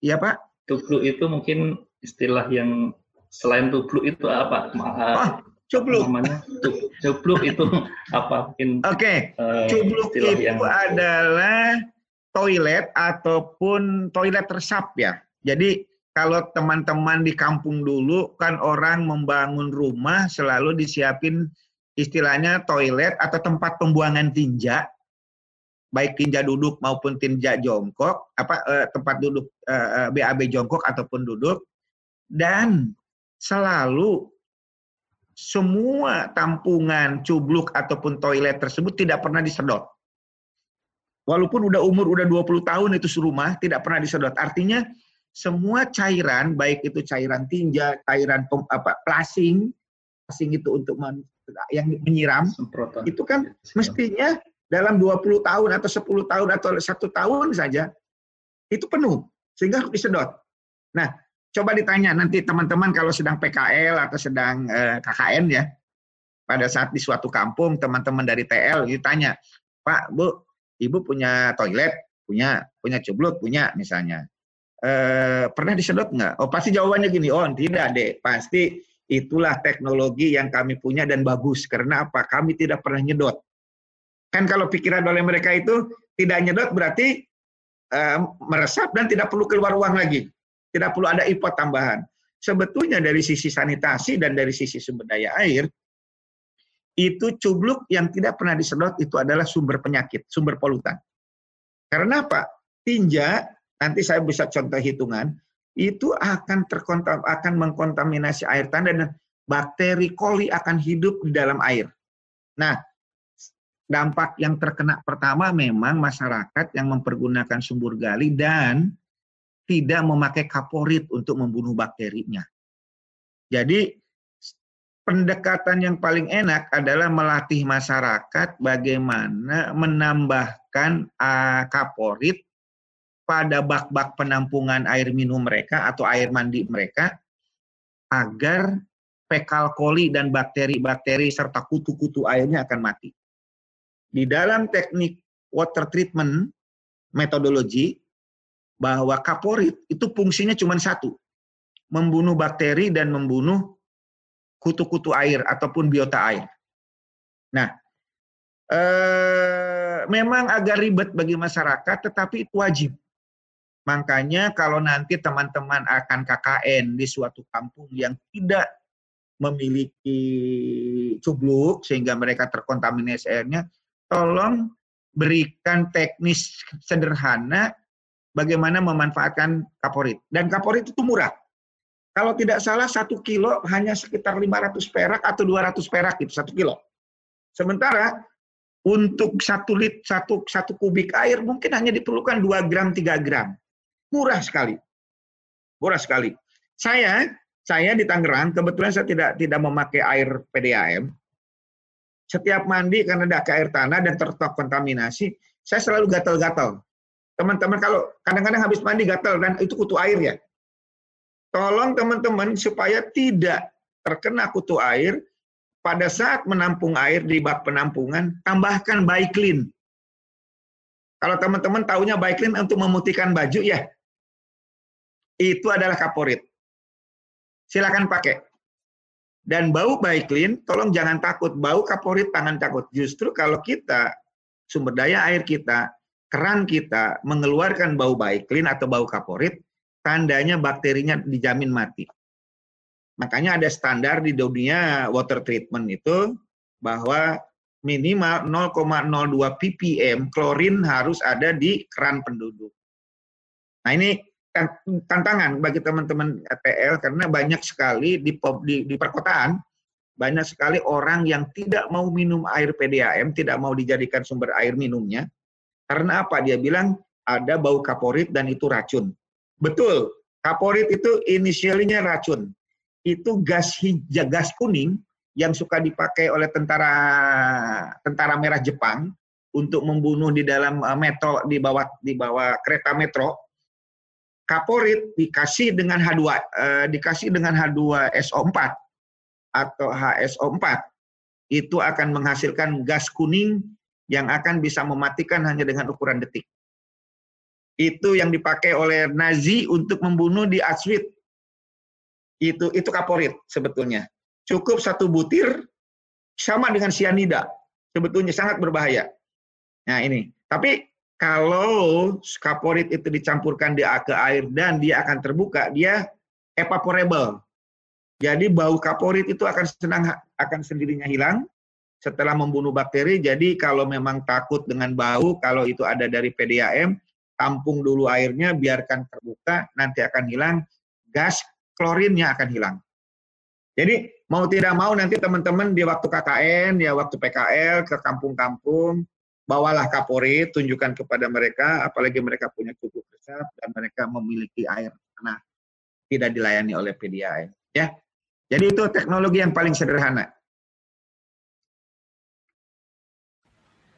Iya Pak. Tublu itu mungkin istilah yang selain tublu itu apa? Oh, cubluk. Namanya cubluk itu apa? Oke, okay. uh, eh, cubluk itu yang... adalah toilet ataupun toilet resap ya. Jadi kalau teman-teman di kampung dulu kan orang membangun rumah selalu disiapin istilahnya toilet atau tempat pembuangan tinja, baik tinja duduk maupun tinja jongkok, apa eh, tempat duduk eh, BAB eh, jongkok ataupun duduk, dan selalu semua tampungan cubluk ataupun toilet tersebut tidak pernah disedot. Walaupun udah umur udah 20 tahun itu serumah tidak pernah disedot. Artinya semua cairan baik itu cairan tinja, cairan pem, apa plasing, plasing itu untuk yang menyiram Semprotan. itu kan mestinya dalam 20 tahun atau 10 tahun atau satu tahun saja itu penuh sehingga harus disedot. Nah, coba ditanya nanti teman-teman kalau sedang PKL atau sedang eh, KKN ya pada saat di suatu kampung teman-teman dari TL ditanya, Pak, Bu, Ibu punya toilet, punya, punya cubluk, punya misalnya. Eh, pernah disedot nggak? Oh pasti jawabannya gini, oh tidak deh, pasti Itulah teknologi yang kami punya dan bagus. Karena apa? Kami tidak pernah nyedot. Kan kalau pikiran oleh mereka itu tidak nyedot berarti uh, meresap dan tidak perlu keluar uang lagi. Tidak perlu ada import tambahan. Sebetulnya dari sisi sanitasi dan dari sisi sumber daya air, itu cubluk yang tidak pernah disedot itu adalah sumber penyakit, sumber polutan. Karena apa? Tinja, nanti saya bisa contoh hitungan, itu akan terkontam akan mengkontaminasi air tanah dan bakteri koli akan hidup di dalam air. Nah, dampak yang terkena pertama memang masyarakat yang mempergunakan sumur gali dan tidak memakai kaporit untuk membunuh bakterinya. Jadi pendekatan yang paling enak adalah melatih masyarakat bagaimana menambahkan uh, kaporit pada bak-bak penampungan air minum mereka atau air mandi mereka agar fekal koli dan bakteri-bakteri serta kutu-kutu airnya akan mati. Di dalam teknik water treatment metodologi bahwa kaporit itu fungsinya cuma satu, membunuh bakteri dan membunuh kutu-kutu air ataupun biota air. Nah, eh, memang agak ribet bagi masyarakat, tetapi itu wajib. Makanya kalau nanti teman-teman akan KKN di suatu kampung yang tidak memiliki cubluk sehingga mereka terkontaminasi airnya, tolong berikan teknis sederhana bagaimana memanfaatkan kaporit. Dan kaporit itu murah. Kalau tidak salah satu kilo hanya sekitar 500 perak atau 200 perak itu satu kilo. Sementara untuk satu lit satu satu kubik air mungkin hanya diperlukan 2 gram 3 gram. Murah sekali. Murah sekali. Saya saya di Tangerang kebetulan saya tidak tidak memakai air PDAM. Setiap mandi karena ada air tanah dan terkontaminasi, saya selalu gatal-gatal. Teman-teman kalau kadang-kadang habis mandi gatal dan itu kutu air ya. Tolong teman-teman supaya tidak terkena kutu air pada saat menampung air di bak penampungan, tambahkan Baiklin. Kalau teman-teman tahunya Baiklin untuk memutihkan baju ya, itu adalah kaporit silakan pakai. Dan bau Baiklin, tolong jangan takut. Bau kaporit, tangan takut. Justru kalau kita, sumber daya air kita, keran kita mengeluarkan bau Baiklin atau bau kaporit, tandanya bakterinya dijamin mati. Makanya ada standar di dunia water treatment itu bahwa minimal 0,02 ppm klorin harus ada di keran penduduk. Nah ini tantangan bagi teman-teman ETL karena banyak sekali di, di, di perkotaan banyak sekali orang yang tidak mau minum air PDAM, tidak mau dijadikan sumber air minumnya. Karena apa? Dia bilang ada bau kaporit dan itu racun. Betul, kaporit itu inisialnya racun. Itu gas hijau, gas kuning yang suka dipakai oleh tentara tentara merah Jepang untuk membunuh di dalam eh, metro di bawah di bawah kereta metro kaporit dikasih dengan H2 eh, dikasih dengan H2SO4 atau HSO4 itu akan menghasilkan gas kuning yang akan bisa mematikan hanya dengan ukuran detik. Itu yang dipakai oleh Nazi untuk membunuh di Auschwitz. Itu itu kaporit sebetulnya. Cukup satu butir sama dengan sianida. Sebetulnya sangat berbahaya. Nah ini. Tapi kalau kaporit itu dicampurkan di ke air dan dia akan terbuka, dia evaporable. Jadi bau kaporit itu akan senang akan sendirinya hilang setelah membunuh bakteri. Jadi kalau memang takut dengan bau, kalau itu ada dari PDAM, tampung dulu airnya, biarkan terbuka, nanti akan hilang. Gas klorinnya akan hilang. Jadi mau tidak mau nanti teman-teman di waktu KKN, ya waktu PKL ke kampung-kampung, bawalah Kapolri, tunjukkan kepada mereka, apalagi mereka punya cukup resep dan mereka memiliki air tanah tidak dilayani oleh PDAM. Ya, jadi itu teknologi yang paling sederhana.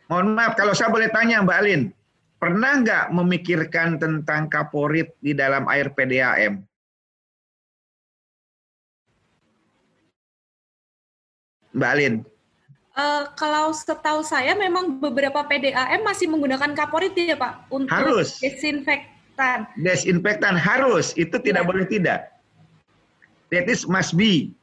Mohon maaf kalau saya boleh tanya Mbak Alin, pernah nggak memikirkan tentang kaporit di dalam air PDAM? Mbak Alin. Uh, kalau setahu saya memang beberapa PDAM masih menggunakan kaporit ya Pak untuk harus. desinfektan. Desinfektan harus, itu tidak ya. boleh tidak. That is must be.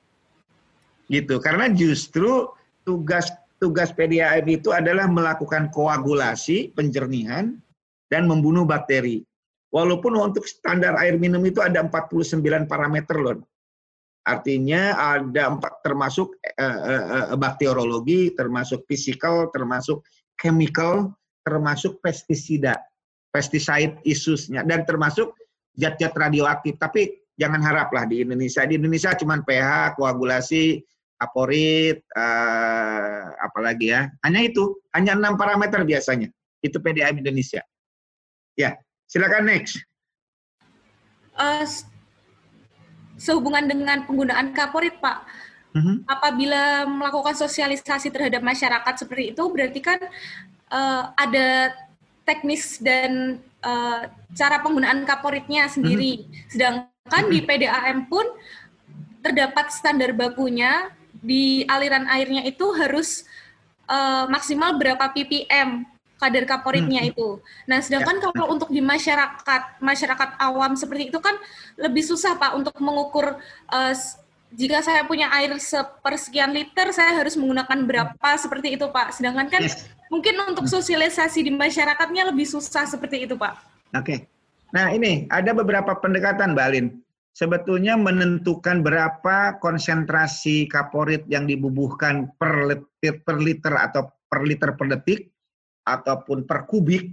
Gitu. Karena justru tugas tugas PDAM itu adalah melakukan koagulasi, penjernihan, dan membunuh bakteri. Walaupun untuk standar air minum itu ada 49 parameter loh. Artinya ada empat termasuk uh, uh, bakteriologi, termasuk fisikal, termasuk chemical, termasuk pestisida, pesticide isusnya, dan termasuk zat-zat radioaktif. Tapi jangan haraplah di Indonesia. Di Indonesia cuma pH, koagulasi, aporit, uh, apalagi ya. Hanya itu, hanya enam parameter biasanya. Itu PDAM Indonesia. Ya, silakan next. Uh, sehubungan dengan penggunaan kaporit, Pak. Mm-hmm. Apabila melakukan sosialisasi terhadap masyarakat seperti itu, berarti kan uh, ada teknis dan uh, cara penggunaan kaporitnya sendiri. Mm-hmm. Sedangkan mm-hmm. di PDAM pun terdapat standar bakunya di aliran airnya itu harus uh, maksimal berapa ppm kadar kaporitnya hmm. itu. Nah, sedangkan ya. kalau untuk di masyarakat masyarakat awam seperti itu kan lebih susah Pak untuk mengukur uh, jika saya punya air sepersekian liter saya harus menggunakan berapa seperti itu Pak. Sedangkan kan yes. mungkin untuk sosialisasi di masyarakatnya lebih susah seperti itu Pak. Oke. Okay. Nah, ini ada beberapa pendekatan Mbak Alin. Sebetulnya menentukan berapa konsentrasi kaporit yang dibubuhkan per liter, per liter atau per liter per detik ataupun per kubik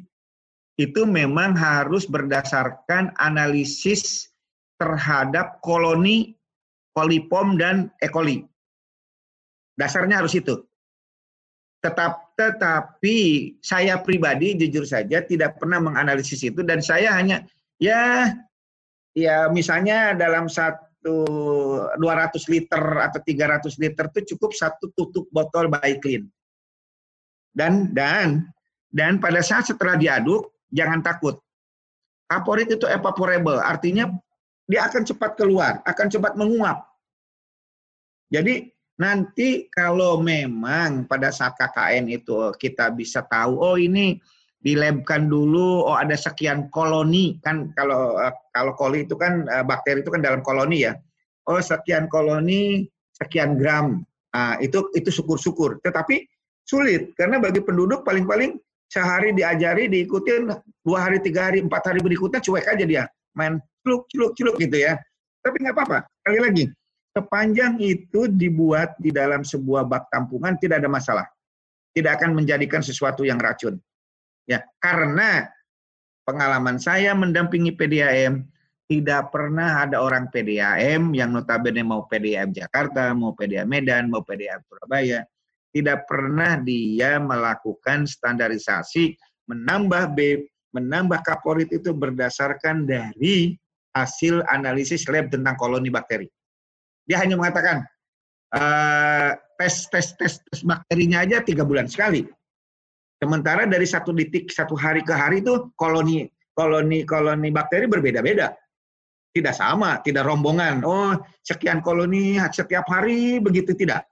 itu memang harus berdasarkan analisis terhadap koloni kolipom dan E. coli. Dasarnya harus itu. Tetap, tetapi saya pribadi jujur saja tidak pernah menganalisis itu dan saya hanya ya ya misalnya dalam satu 200 liter atau 300 liter itu cukup satu tutup botol Baiklin. Dan dan dan pada saat setelah diaduk, jangan takut. Kaporit itu evaporable, artinya dia akan cepat keluar, akan cepat menguap. Jadi nanti kalau memang pada saat KKN itu kita bisa tahu, oh ini dilabkan dulu, oh ada sekian koloni kan kalau eh, kalau koli itu kan eh, bakteri itu kan dalam koloni ya. Oh sekian koloni, sekian gram. Nah, itu itu syukur-syukur. Tetapi sulit karena bagi penduduk paling-paling sehari diajari, diikutin, dua hari, tiga hari, empat hari berikutnya cuek aja dia. Main celuk, celuk, celuk gitu ya. Tapi nggak apa-apa. Kali lagi, sepanjang itu dibuat di dalam sebuah bak tampungan tidak ada masalah. Tidak akan menjadikan sesuatu yang racun. Ya, karena pengalaman saya mendampingi PDAM, tidak pernah ada orang PDAM yang notabene mau PDAM Jakarta, mau PDAM Medan, mau PDAM Surabaya, tidak pernah dia melakukan standarisasi menambah B, menambah kaporit itu berdasarkan dari hasil analisis lab tentang koloni bakteri. Dia hanya mengatakan uh, tes tes tes tes bakterinya aja tiga bulan sekali. Sementara dari satu detik satu hari ke hari itu koloni koloni koloni bakteri berbeda-beda. Tidak sama, tidak rombongan. Oh, sekian koloni setiap hari begitu tidak.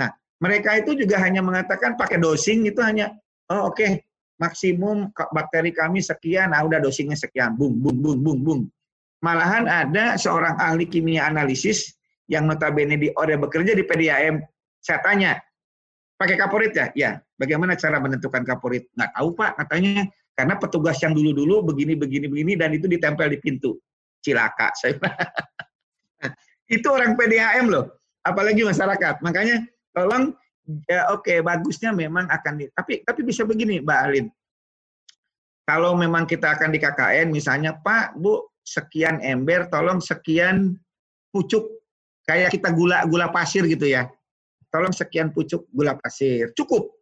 Nah, mereka itu juga hanya mengatakan pakai dosing itu hanya oh oke okay, maksimum bakteri kami sekian, nah udah dosingnya sekian, bung bung bung bung bung. Malahan ada seorang ahli kimia analisis yang notabene di Ode bekerja di PDAM, saya tanya, pakai kaporit ya? Ya, bagaimana cara menentukan kaporit? Nggak tahu Pak, katanya karena petugas yang dulu-dulu begini, begini, begini, dan itu ditempel di pintu. Cilaka, saya itu orang PDAM loh, apalagi masyarakat. Makanya tolong ya oke okay, bagusnya memang akan di, tapi tapi bisa begini Mbak Alin. Kalau memang kita akan di KKN misalnya Pak, Bu, sekian ember tolong sekian pucuk kayak kita gula gula pasir gitu ya. Tolong sekian pucuk gula pasir. Cukup.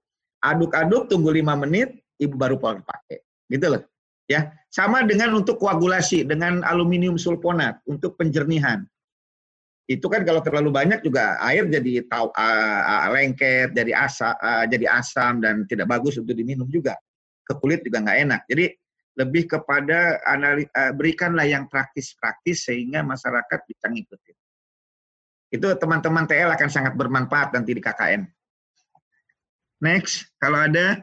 Aduk-aduk tunggu lima menit Ibu baru pakai. Gitu loh. Ya, sama dengan untuk koagulasi dengan aluminium sulfonat untuk penjernihan itu kan kalau terlalu banyak juga air jadi tau, uh, lengket, jadi asa, uh, jadi asam dan tidak bagus untuk diminum juga. Ke kulit juga nggak enak. Jadi lebih kepada anali, uh, berikanlah yang praktis-praktis sehingga masyarakat bisa ngikutin. Itu teman-teman TL akan sangat bermanfaat nanti di KKN. Next, kalau ada.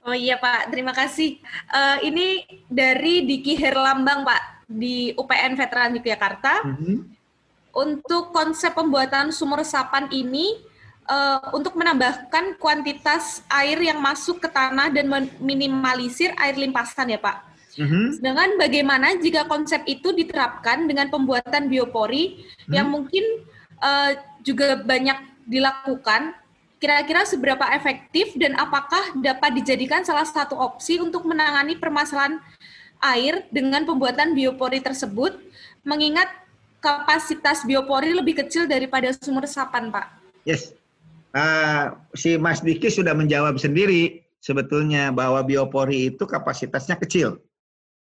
Oh iya Pak, terima kasih. Uh, ini dari Diki Herlambang Pak di UPN Veteran Yogyakarta. Mm -hmm. Untuk konsep pembuatan sumur resapan ini uh, untuk menambahkan kuantitas air yang masuk ke tanah dan meminimalisir air limpasan ya Pak. Mm-hmm. Sedangkan bagaimana jika konsep itu diterapkan dengan pembuatan biopori mm-hmm. yang mungkin uh, juga banyak dilakukan, kira-kira seberapa efektif dan apakah dapat dijadikan salah satu opsi untuk menangani permasalahan air dengan pembuatan biopori tersebut, mengingat kapasitas biopori lebih kecil daripada sumur resapan, Pak? Yes, uh, si Mas Diki sudah menjawab sendiri sebetulnya bahwa biopori itu kapasitasnya kecil,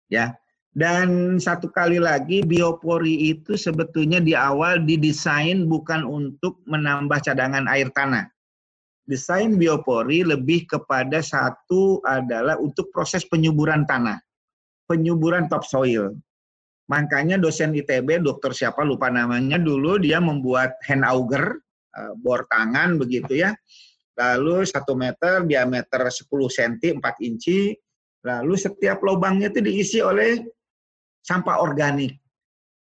ya. Dan satu kali lagi biopori itu sebetulnya di awal didesain bukan untuk menambah cadangan air tanah. Desain biopori lebih kepada satu adalah untuk proses penyuburan tanah, penyuburan topsoil. Makanya dosen ITB, dokter siapa lupa namanya dulu dia membuat hand auger, eh, bor tangan begitu ya. Lalu satu meter, diameter 10 cm, 4 inci. Lalu setiap lubangnya itu diisi oleh sampah organik.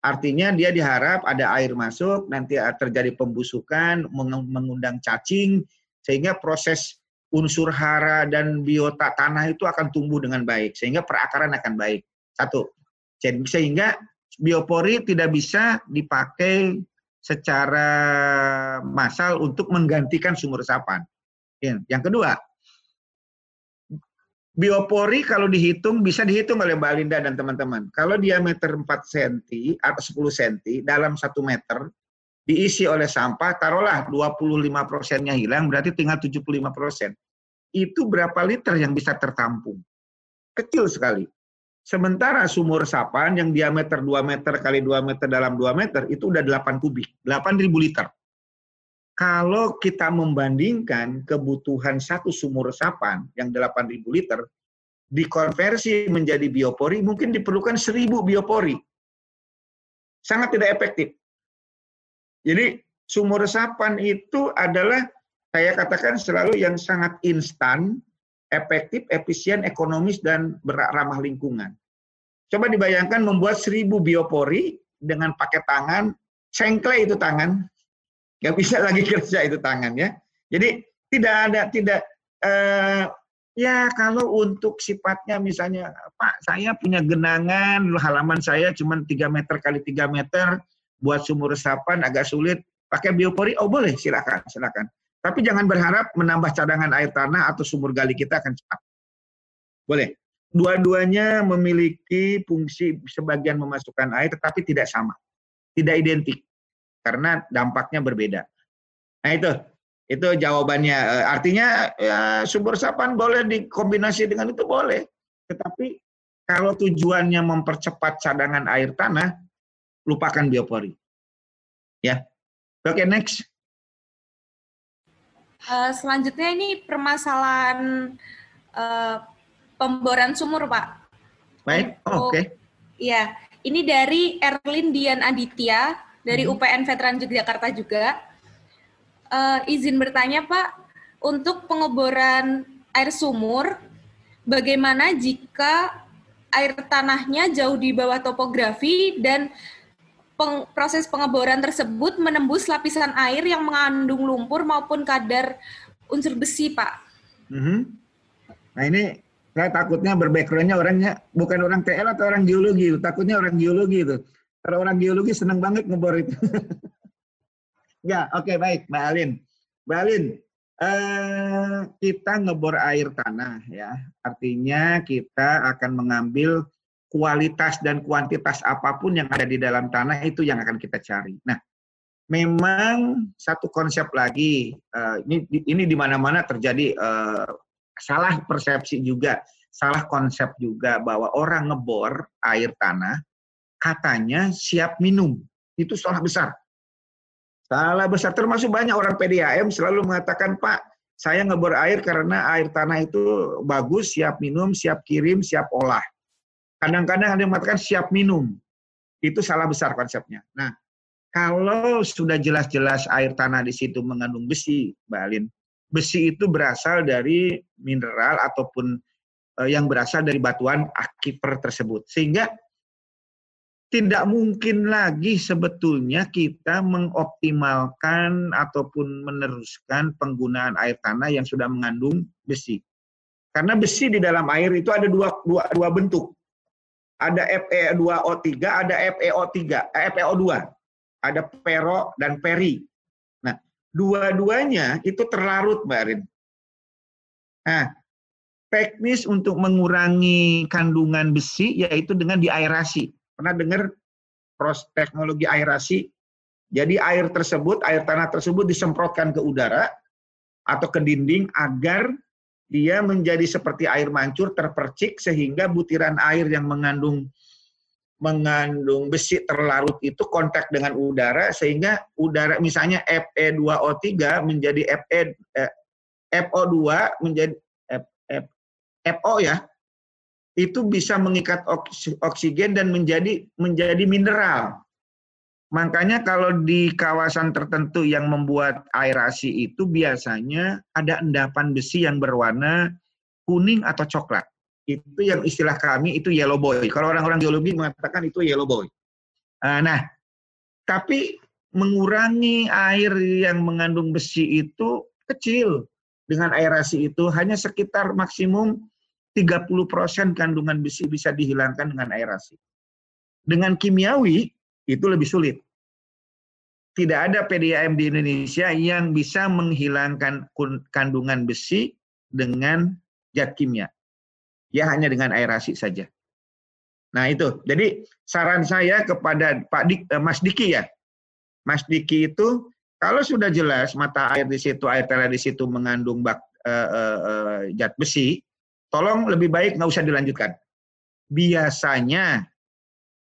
Artinya dia diharap ada air masuk, nanti terjadi pembusukan, mengundang cacing, sehingga proses unsur hara dan biota tanah itu akan tumbuh dengan baik, sehingga perakaran akan baik. Satu. Sehingga biopori tidak bisa dipakai secara massal untuk menggantikan sumur resapan. Yang kedua, Biopori kalau dihitung bisa dihitung oleh Mbak Linda dan teman-teman. Kalau diameter 4 cm atau 10 cm dalam 1 meter diisi oleh sampah, taruhlah 25 persennya hilang, berarti tinggal 75 persen. Itu berapa liter yang bisa tertampung? Kecil sekali. Sementara sumur resapan yang diameter 2 meter kali 2 meter dalam 2 meter itu udah 8 kubik, 8.000 liter. Kalau kita membandingkan kebutuhan satu sumur resapan yang 8.000 liter, dikonversi menjadi biopori, mungkin diperlukan 1.000 biopori. Sangat tidak efektif. Jadi sumur resapan itu adalah saya katakan selalu yang sangat instan, efektif, efisien, ekonomis, dan ramah lingkungan. Coba dibayangkan membuat 1.000 biopori dengan pakai tangan, sengkle itu tangan, nggak bisa lagi kerja itu tangan ya. Jadi tidak ada tidak uh, ya kalau untuk sifatnya misalnya Pak saya punya genangan halaman saya cuma 3 meter kali 3 meter buat sumur resapan agak sulit pakai biopori oh boleh silakan silakan. Tapi jangan berharap menambah cadangan air tanah atau sumur gali kita akan cepat. Boleh. Dua-duanya memiliki fungsi sebagian memasukkan air tetapi tidak sama. Tidak identik karena dampaknya berbeda. Nah itu, itu jawabannya. Eh, artinya ya, sumber resapan boleh dikombinasi dengan itu boleh, tetapi kalau tujuannya mempercepat cadangan air tanah, lupakan biopori. Ya, oke okay, next. Uh, selanjutnya ini permasalahan uh, pemboran sumur, Pak. Baik, oh, oke. Okay. Iya, ini dari Erlin Dian Aditya dari hmm. UPN Veteran Yogyakarta juga. Uh, izin bertanya Pak, untuk pengeboran air sumur, bagaimana jika air tanahnya jauh di bawah topografi dan peng, proses pengeboran tersebut menembus lapisan air yang mengandung lumpur maupun kadar unsur besi, Pak? Mm-hmm. Nah ini saya takutnya berbackgroundnya orangnya bukan orang TL atau orang geologi, takutnya orang geologi itu. Kalau orang geologi senang banget ngebor itu. ya, oke okay, baik, Mbak Alin. Mbak Alin, eh, kita ngebor air tanah ya. Artinya kita akan mengambil kualitas dan kuantitas apa pun yang ada di dalam tanah itu yang akan kita cari. Nah, memang satu konsep lagi uh, ini ini di mana-mana terjadi uh, salah persepsi juga, salah konsep juga bahwa orang ngebor air tanah katanya siap minum. Itu salah besar. Salah besar. Termasuk banyak orang PDAM selalu mengatakan, Pak, saya ngebor air karena air tanah itu bagus, siap minum, siap kirim, siap olah. Kadang-kadang ada yang mengatakan siap minum. Itu salah besar konsepnya. Nah, kalau sudah jelas-jelas air tanah di situ mengandung besi, Mbak Alin, besi itu berasal dari mineral ataupun eh, yang berasal dari batuan akifer tersebut. Sehingga tidak mungkin lagi sebetulnya kita mengoptimalkan ataupun meneruskan penggunaan air tanah yang sudah mengandung besi. Karena besi di dalam air itu ada dua, dua, dua bentuk. Ada Fe2O3, ada FeO3, eh, FeO2. Ada pero dan peri. Nah, dua-duanya itu terlarut, Mbak Arin. Nah, teknis untuk mengurangi kandungan besi yaitu dengan diaerasi Pernah dengar proses teknologi aerasi? Jadi air tersebut, air tanah tersebut disemprotkan ke udara atau ke dinding agar dia menjadi seperti air mancur terpercik sehingga butiran air yang mengandung mengandung besi terlarut itu kontak dengan udara sehingga udara misalnya Fe2O3 menjadi Fe eh, FO2 menjadi F, F, FO ya itu bisa mengikat oksigen dan menjadi menjadi mineral. Makanya kalau di kawasan tertentu yang membuat aerasi itu biasanya ada endapan besi yang berwarna kuning atau coklat. Itu yang istilah kami itu yellow boy. Kalau orang-orang geologi mengatakan itu yellow boy. Ah, nah, tapi mengurangi air yang mengandung besi itu kecil dengan aerasi itu hanya sekitar maksimum 30% kandungan besi bisa dihilangkan dengan aerasi. Dengan kimiawi itu lebih sulit. Tidak ada PDAM di Indonesia yang bisa menghilangkan kandungan besi dengan zat kimia. Ya hanya dengan aerasi saja. Nah itu, jadi saran saya kepada Pak Dik, eh, Mas Diki ya, Mas Diki itu kalau sudah jelas mata air di situ, air tela di situ mengandung bak, uh, uh, uh, zat besi, tolong lebih baik nggak usah dilanjutkan. Biasanya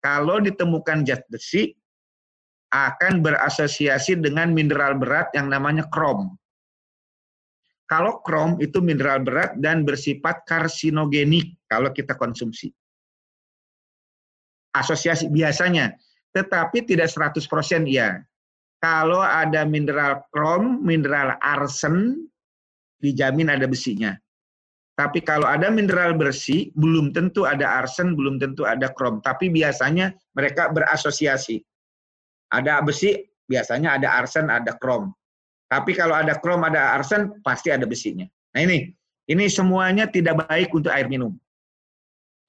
kalau ditemukan zat besi akan berasosiasi dengan mineral berat yang namanya krom. Kalau krom itu mineral berat dan bersifat karsinogenik kalau kita konsumsi. Asosiasi biasanya, tetapi tidak 100% ya. Kalau ada mineral krom, mineral arsen, dijamin ada besinya. Tapi kalau ada mineral bersih, belum tentu ada arsen, belum tentu ada krom. Tapi biasanya mereka berasosiasi. Ada besi, biasanya ada arsen, ada krom. Tapi kalau ada krom, ada arsen, pasti ada besinya. Nah ini, ini semuanya tidak baik untuk air minum.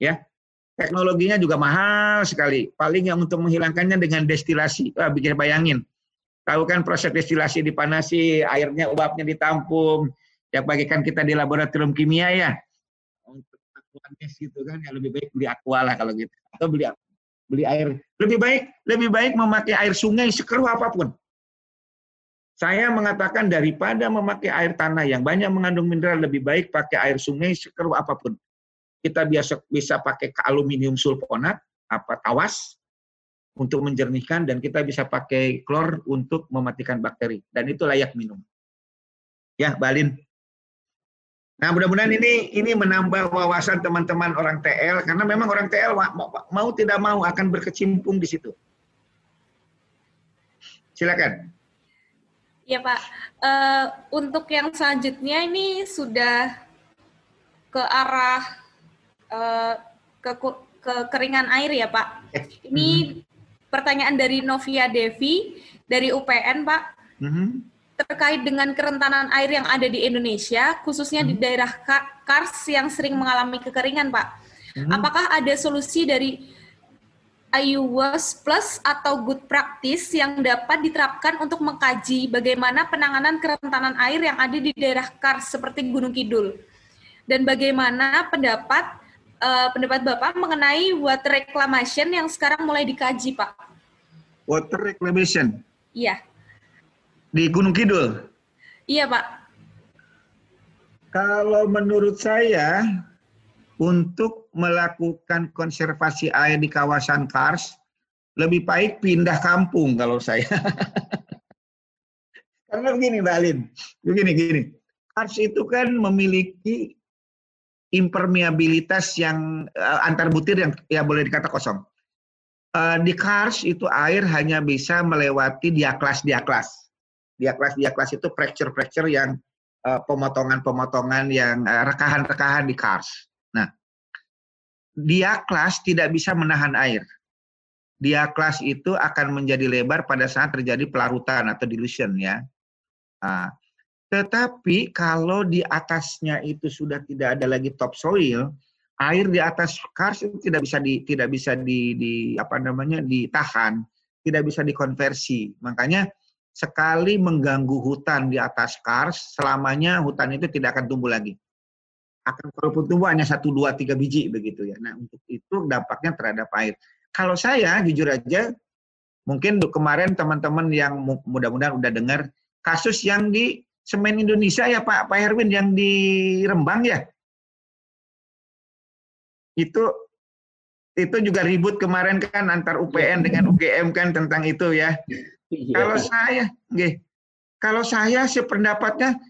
Ya, teknologinya juga mahal sekali. Paling yang untuk menghilangkannya dengan destilasi. Wah, bikin bayangin. Tahu kan proses destilasi dipanasi, airnya uapnya ditampung, yang bagikan kita di laboratorium kimia ya. Untuk tes gitu kan ya lebih baik beli aqua lah kalau gitu. Atau beli beli air. Lebih baik lebih baik memakai air sungai sekeruh apa pun. Saya mengatakan daripada memakai air tanah yang banyak mengandung mineral lebih baik pakai air sungai sekeruh apa pun. Kita biasa bisa pakai aluminium sulfonat apa tawas untuk menjernihkan dan kita bisa pakai klor untuk mematikan bakteri. Dan itu layak minum. Ya, Balin. Nah, mudah-mudahan ini ini menambah wawasan teman-teman orang TL karena memang orang TL mau, mau tidak mau akan berkecimpung di situ. Silakan. Ya Pak, uh, untuk yang selanjutnya ini sudah ke arah uh, ke, ke keringan air ya Pak. Eh, ini -hmm. pertanyaan dari Novia Devi dari UPN Pak. Mm -hmm terkait dengan kerentanan air yang ada di Indonesia, khususnya hmm. di daerah Kars yang sering mengalami kekeringan, Pak. Hmm. Apakah ada solusi dari IUWAS Plus atau Good Practice yang dapat diterapkan untuk mengkaji bagaimana penanganan kerentanan air yang ada di daerah Kars seperti Gunung Kidul? Dan bagaimana pendapat uh, pendapat Bapak mengenai water reclamation yang sekarang mulai dikaji, Pak? Water reclamation? Iya. Di Gunung Kidul? Iya, Pak. Kalau menurut saya, untuk melakukan konservasi air di kawasan Kars, lebih baik pindah kampung kalau saya. Karena begini, Mbak Alin. Begini, gini. Kars itu kan memiliki impermeabilitas yang uh, antar butir yang ya boleh dikata kosong. Uh, di Kars itu air hanya bisa melewati diaklas-diaklas dia kelas dia kelas itu fracture-fracture yang uh, pemotongan-pemotongan yang uh, rekahan-rekahan di cars. Nah, dia kelas tidak bisa menahan air. diaklas itu akan menjadi lebar pada saat terjadi pelarutan atau dilution ya. Nah, tetapi kalau di atasnya itu sudah tidak ada lagi topsoil, air di atas kars itu tidak bisa di tidak bisa di, di apa namanya ditahan, tidak bisa dikonversi. Makanya sekali mengganggu hutan di atas kars, selamanya hutan itu tidak akan tumbuh lagi. Akan kalaupun tumbuh hanya satu dua tiga biji begitu ya. Nah untuk itu dampaknya terhadap air. Kalau saya jujur aja, mungkin kemarin teman-teman yang mudah-mudahan udah dengar kasus yang di Semen Indonesia ya Pak Pak Herwin yang di Rembang ya. Itu itu juga ribut kemarin kan antar UPN dengan UGM kan tentang itu ya. Iya. Kalau saya, nggih. Kalau saya sependapatnya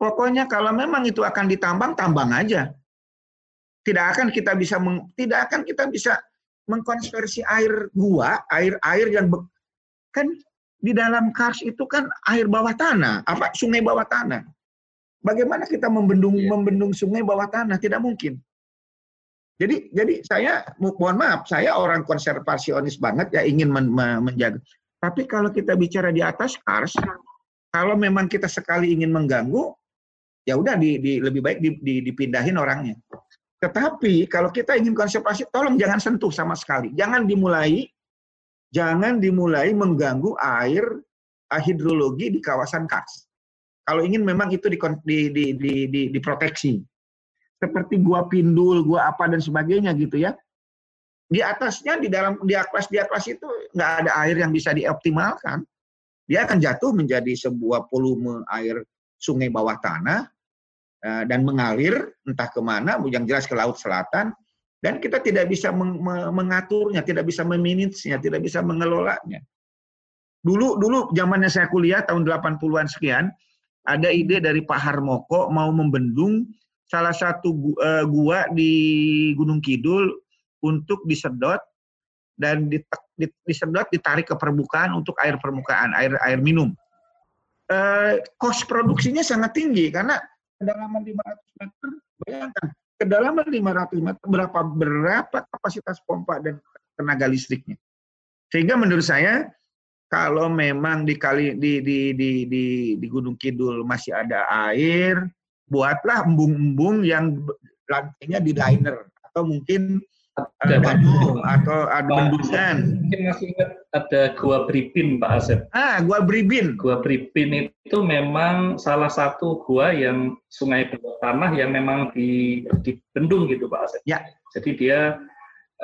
pokoknya kalau memang itu akan ditambang tambang aja. Tidak akan kita bisa meng, tidak akan kita bisa mengkonversi air gua, air-air yang be, kan di dalam kars itu kan air bawah tanah, apa sungai bawah tanah. Bagaimana kita membendung yeah. membendung sungai bawah tanah? Tidak mungkin. Jadi jadi saya mohon maaf, saya orang konservasionis banget ya ingin men, men, menjaga. Tapi kalau kita bicara di atas kars, kalau memang kita sekali ingin mengganggu, ya udah di, di lebih baik di, di, dipindahin orangnya. Tetapi kalau kita ingin konservasi, tolong jangan sentuh sama sekali. Jangan dimulai, jangan dimulai mengganggu air uh, hidrologi di kawasan kars. Kalau ingin memang itu di, di, di, di, di, diproteksi. Seperti gua pindul, gua apa dan sebagainya gitu ya. Di atasnya di dalam di aklas di aklas itu nggak ada air yang bisa dioptimalkan. Dia akan jatuh menjadi sebuah volume air sungai bawah tanah Eh, dan mengalir entah ke mana, yang jelas ke laut selatan, dan kita tidak bisa mengaturnya, tidak bisa memanagenya, tidak bisa mengelolanya. Dulu dulu zamannya saya kuliah tahun 80-an sekian, ada ide dari Pak Harmoko mau membendung salah satu eh, gua di Gunung Kidul untuk disedot dan disedot ditarik ke permukaan untuk air permukaan, air air minum. Eh, kos produksinya sangat tinggi karena kedalaman 500 meter, bayangkan kedalaman 500 meter berapa berapa kapasitas pompa dan tenaga listriknya. Sehingga menurut saya kalau memang di kali di di di di, di Gunung Kidul masih ada air, buatlah embung-embung yang lantainya di liner atau mungkin ada batu atau ada bendungan. Mungkin masih ingat ada Gua Bribin Pak Asep. Ah, Gua Bribin. Gua Bribin itu memang salah satu gua yang sungai bawah tanah yang memang di dibendung gitu Pak Asep. Ya. Jadi dia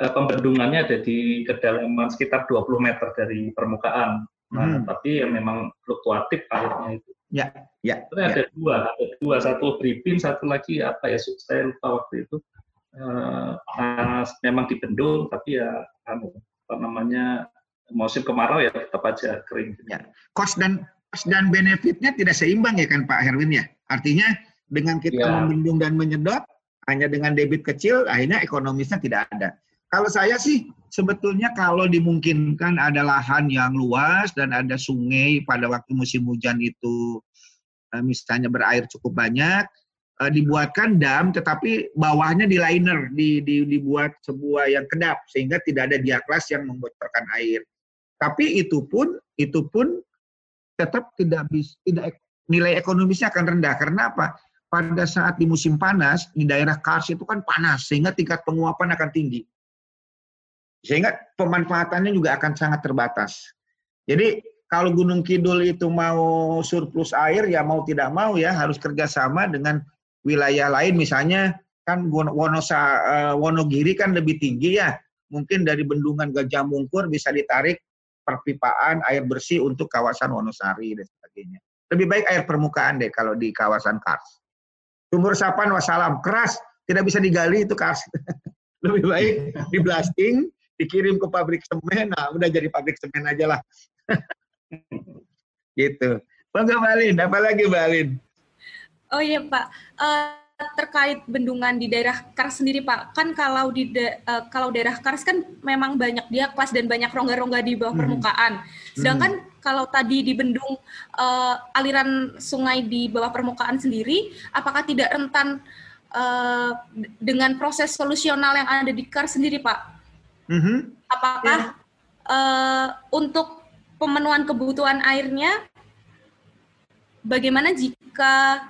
eh, pembendungannya ada di kedalaman sekitar 20 meter dari permukaan. Nah, hmm. tapi yang memang fluktuatif airnya itu. Ya, ya. Itu ya. ada dua, ada dua, satu Bribin, satu lagi apa ya? Saya lupa waktu itu uh, memang dibendung tapi ya anu, apa namanya musim kemarau ya tetap aja kering. Ya. Cost dan cost dan benefitnya tidak seimbang ya kan Pak Herwin ya. Artinya dengan kita ya. membendung dan menyedot hanya dengan debit kecil akhirnya ekonomisnya tidak ada. Kalau saya sih sebetulnya kalau dimungkinkan ada lahan yang luas dan ada sungai pada waktu musim hujan itu eh, misalnya berair cukup banyak, uh, dibuatkan dam tetapi bawahnya di liner di, di, dibuat sebuah yang kedap sehingga tidak ada diaklas yang membocorkan air. Tapi itu pun itu pun tetap tidak bisa tidak nilai ekonomisnya akan rendah. Karena apa? Pada saat di musim panas di daerah Kars itu kan panas sehingga tingkat penguapan akan tinggi. Sehingga pemanfaatannya juga akan sangat terbatas. Jadi kalau Gunung Kidul itu mau surplus air ya mau tidak mau ya harus kerjasama dengan wilayah lain misalnya kan Wonosa uh, Wonogiri kan lebih tinggi ya. Mungkin dari bendungan Gajah Mungkur bisa ditarik perpipaan air bersih untuk kawasan Wonosari dan sebagainya. Lebih baik air permukaan deh kalau di kawasan Kars. Sumur sapan wassalam keras, tidak bisa digali itu Kars. lebih baik di blasting, dikirim ke pabrik semen, nah udah jadi pabrik semen aja lah. gitu. Bangga Balin, apa lagi Balin? Oh iya Pak, uh, terkait bendungan di daerah Kars sendiri Pak, kan kalau di da uh, kalau daerah Kars kan memang banyak dia kelas dan banyak rongga-rongga di bawah hmm. permukaan. Sedangkan hmm. kalau tadi di bendung uh, aliran sungai di bawah permukaan sendiri, apakah tidak rentan uh, dengan proses solusional yang ada di Kars sendiri Pak? Mm -hmm. Apakah uh, untuk pemenuhan kebutuhan airnya, bagaimana jika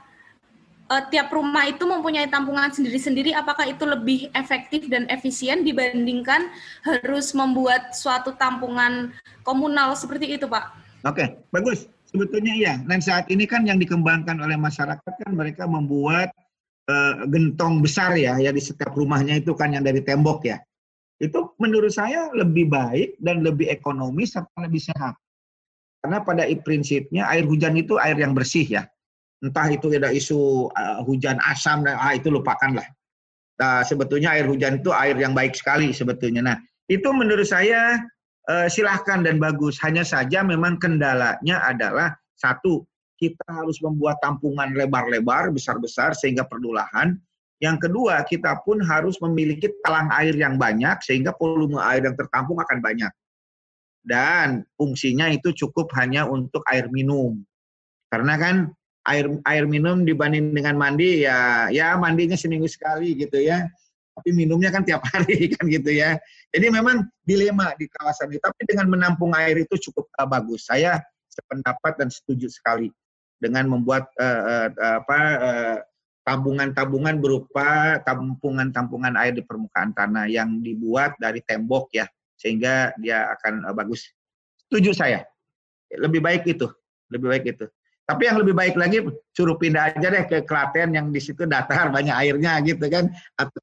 uh, tiap rumah itu mempunyai tampungan sendiri-sendiri, apakah itu lebih efektif dan efisien dibandingkan harus membuat suatu tampungan komunal seperti itu, Pak? Oke, bagus. Sebetulnya iya. Dan saat ini kan yang dikembangkan oleh masyarakat kan mereka membuat uh, gentong besar ya, ya di setiap rumahnya itu kan yang dari tembok ya. Itu menurut saya lebih baik dan lebih ekonomis serta lebih sehat. Karena pada prinsipnya air hujan itu air yang bersih ya entah itu ada isu uh, hujan asam dan ah itu lupakanlah. Nah, sebetulnya air hujan itu air yang baik sekali sebetulnya. Nah, itu menurut saya uh, silahkan dan bagus. Hanya saja memang kendalanya adalah satu, kita harus membuat tampungan lebar-lebar, besar-besar sehingga perlu lahan. Yang kedua, kita pun harus memiliki talang air yang banyak sehingga volume air yang tertampung akan banyak. Dan fungsinya itu cukup hanya untuk air minum. Karena kan air air minum dibanding dengan mandi ya ya mandinya seminggu sekali gitu ya. Tapi minumnya kan tiap hari kan gitu ya. Jadi memang dilema di kawasan itu tapi dengan menampung air itu cukup uh, bagus. Saya sependapat dan setuju sekali dengan membuat uh, uh, apa uh, tabungan-tabungan berupa tampungan-tampungan air di permukaan tanah yang dibuat dari tembok ya sehingga dia akan uh, bagus. Setuju saya. Lebih baik itu. Lebih baik itu tapi yang lebih baik lagi suruh pindah aja deh ke Klaten yang di situ datar banyak airnya gitu kan atau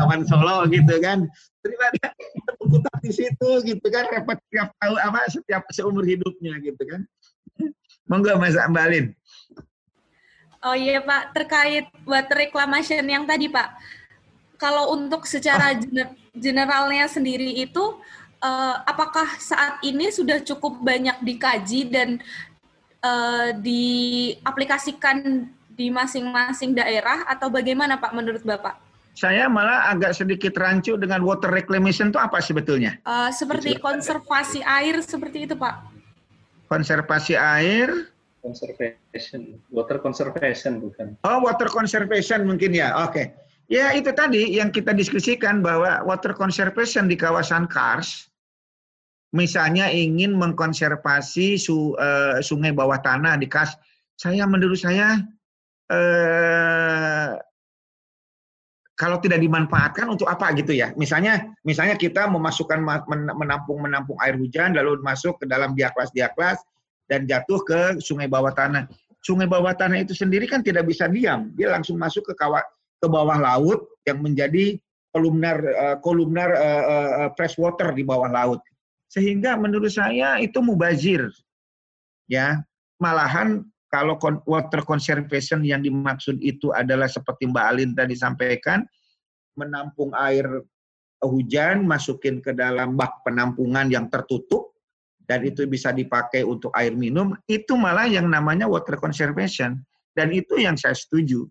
Taman Solo gitu kan. Daripada berputar di situ gitu kan repot setiap tahu apa setiap seumur hidupnya gitu kan. Monggo Mas Ambalin. Oh iya Pak, terkait water reclamation yang tadi Pak. Kalau untuk secara oh. generalnya sendiri itu uh, apakah saat ini sudah cukup banyak dikaji dan uh, diaplikasikan di masing-masing daerah atau bagaimana Pak menurut Bapak? Saya malah agak sedikit rancu dengan water reclamation itu apa sebetulnya? Uh, seperti konservasi air seperti itu Pak. Konservasi air? Conservation, water conservation bukan? Oh, water conservation mungkin ya. Oke. Okay. Ya itu tadi yang kita diskusikan bahwa water conservation di kawasan Kars misalnya ingin mengkonservasi su, uh, sungai bawah tanah di kas, saya menurut saya uh, kalau tidak dimanfaatkan untuk apa gitu ya? Misalnya, misalnya kita memasukkan menampung menampung air hujan lalu masuk ke dalam diaklas diaklas dan jatuh ke sungai bawah tanah. Sungai bawah tanah itu sendiri kan tidak bisa diam, dia langsung masuk ke kawat ke bawah laut yang menjadi kolumnar uh, kolumnar fresh water di bawah laut. Sehingga menurut saya itu mubazir. Ya, malahan kalau water conservation yang dimaksud itu adalah seperti Mbak Alin tadi sampaikan, menampung air hujan, masukin ke dalam bak penampungan yang tertutup, dan itu bisa dipakai untuk air minum, itu malah yang namanya water conservation. Dan itu yang saya setuju.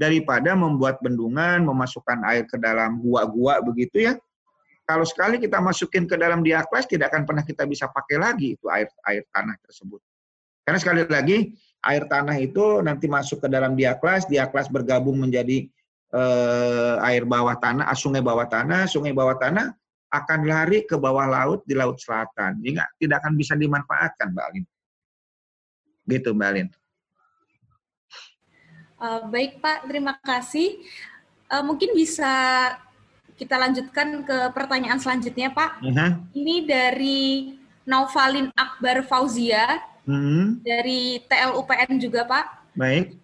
Daripada membuat bendungan, memasukkan air ke dalam gua-gua begitu ya, kalau sekali kita masukin ke dalam diaklas tidak akan pernah kita bisa pakai lagi itu air air tanah tersebut. Karena sekali lagi air tanah itu nanti masuk ke dalam diaklas, diaklas bergabung menjadi eh, air bawah tanah, ah, sungai bawah tanah, sungai bawah tanah akan lari ke bawah laut di laut selatan. Jadi tidak akan bisa dimanfaatkan, Mbak Alin. Gitu, Mbak Alin. Uh, baik Pak, terima kasih. Uh, mungkin bisa kita lanjutkan ke pertanyaan selanjutnya, Pak. Uh -huh. Ini dari Nauvalin Akbar Fauzia uh mhm. -huh. dari TLUPN juga, Pak. Baik.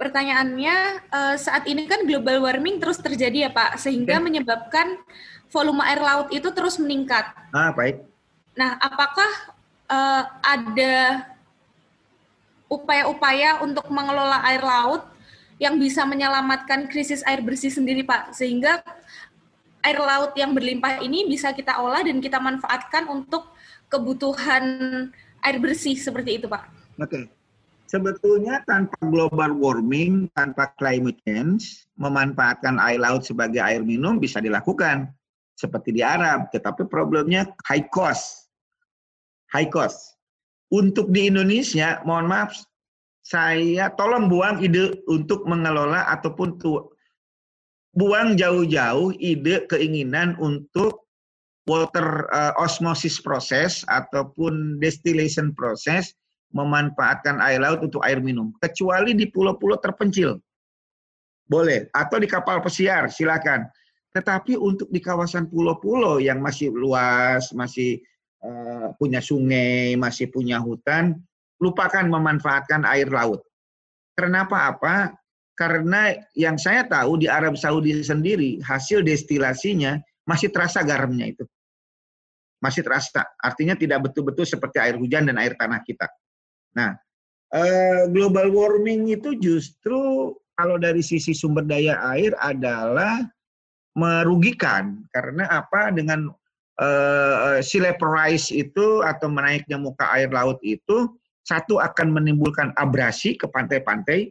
Pertanyaannya, uh, saat ini kan global warming terus terjadi ya, Pak, sehingga okay. menyebabkan volume air laut itu terus meningkat. Ah, baik. Nah, apakah uh, ada upaya-upaya untuk mengelola air laut yang bisa menyelamatkan krisis air bersih sendiri, Pak. Sehingga air laut yang berlimpah ini bisa kita olah dan kita manfaatkan untuk kebutuhan air bersih seperti itu, Pak. Oke. Sebetulnya tanpa global warming, tanpa climate change, memanfaatkan air laut sebagai air minum bisa dilakukan seperti di Arab, tetapi problemnya high cost. High cost. Untuk di Indonesia, mohon maaf, saya tolong buang ide untuk mengelola ataupun tuh buang jauh-jauh ide keinginan untuk water uh, osmosis proses ataupun distillation proses memanfaatkan air laut untuk air minum, kecuali di pulau-pulau terpencil. Boleh, atau di kapal pesiar, silakan. Tetapi untuk di kawasan pulau-pulau yang masih luas, masih uh, punya sungai, masih punya hutan, lupakan memanfaatkan air laut. Kenapa apa? Karena yang saya tahu di Arab Saudi sendiri hasil destilasinya masih terasa garamnya itu. Masih terasa. Artinya tidak betul-betul seperti air hujan dan air tanah kita. Nah, eh, global warming itu justru kalau dari sisi sumber daya air adalah merugikan karena apa dengan uh, sea level rise itu atau menaiknya muka air laut itu satu akan menimbulkan abrasi ke pantai-pantai,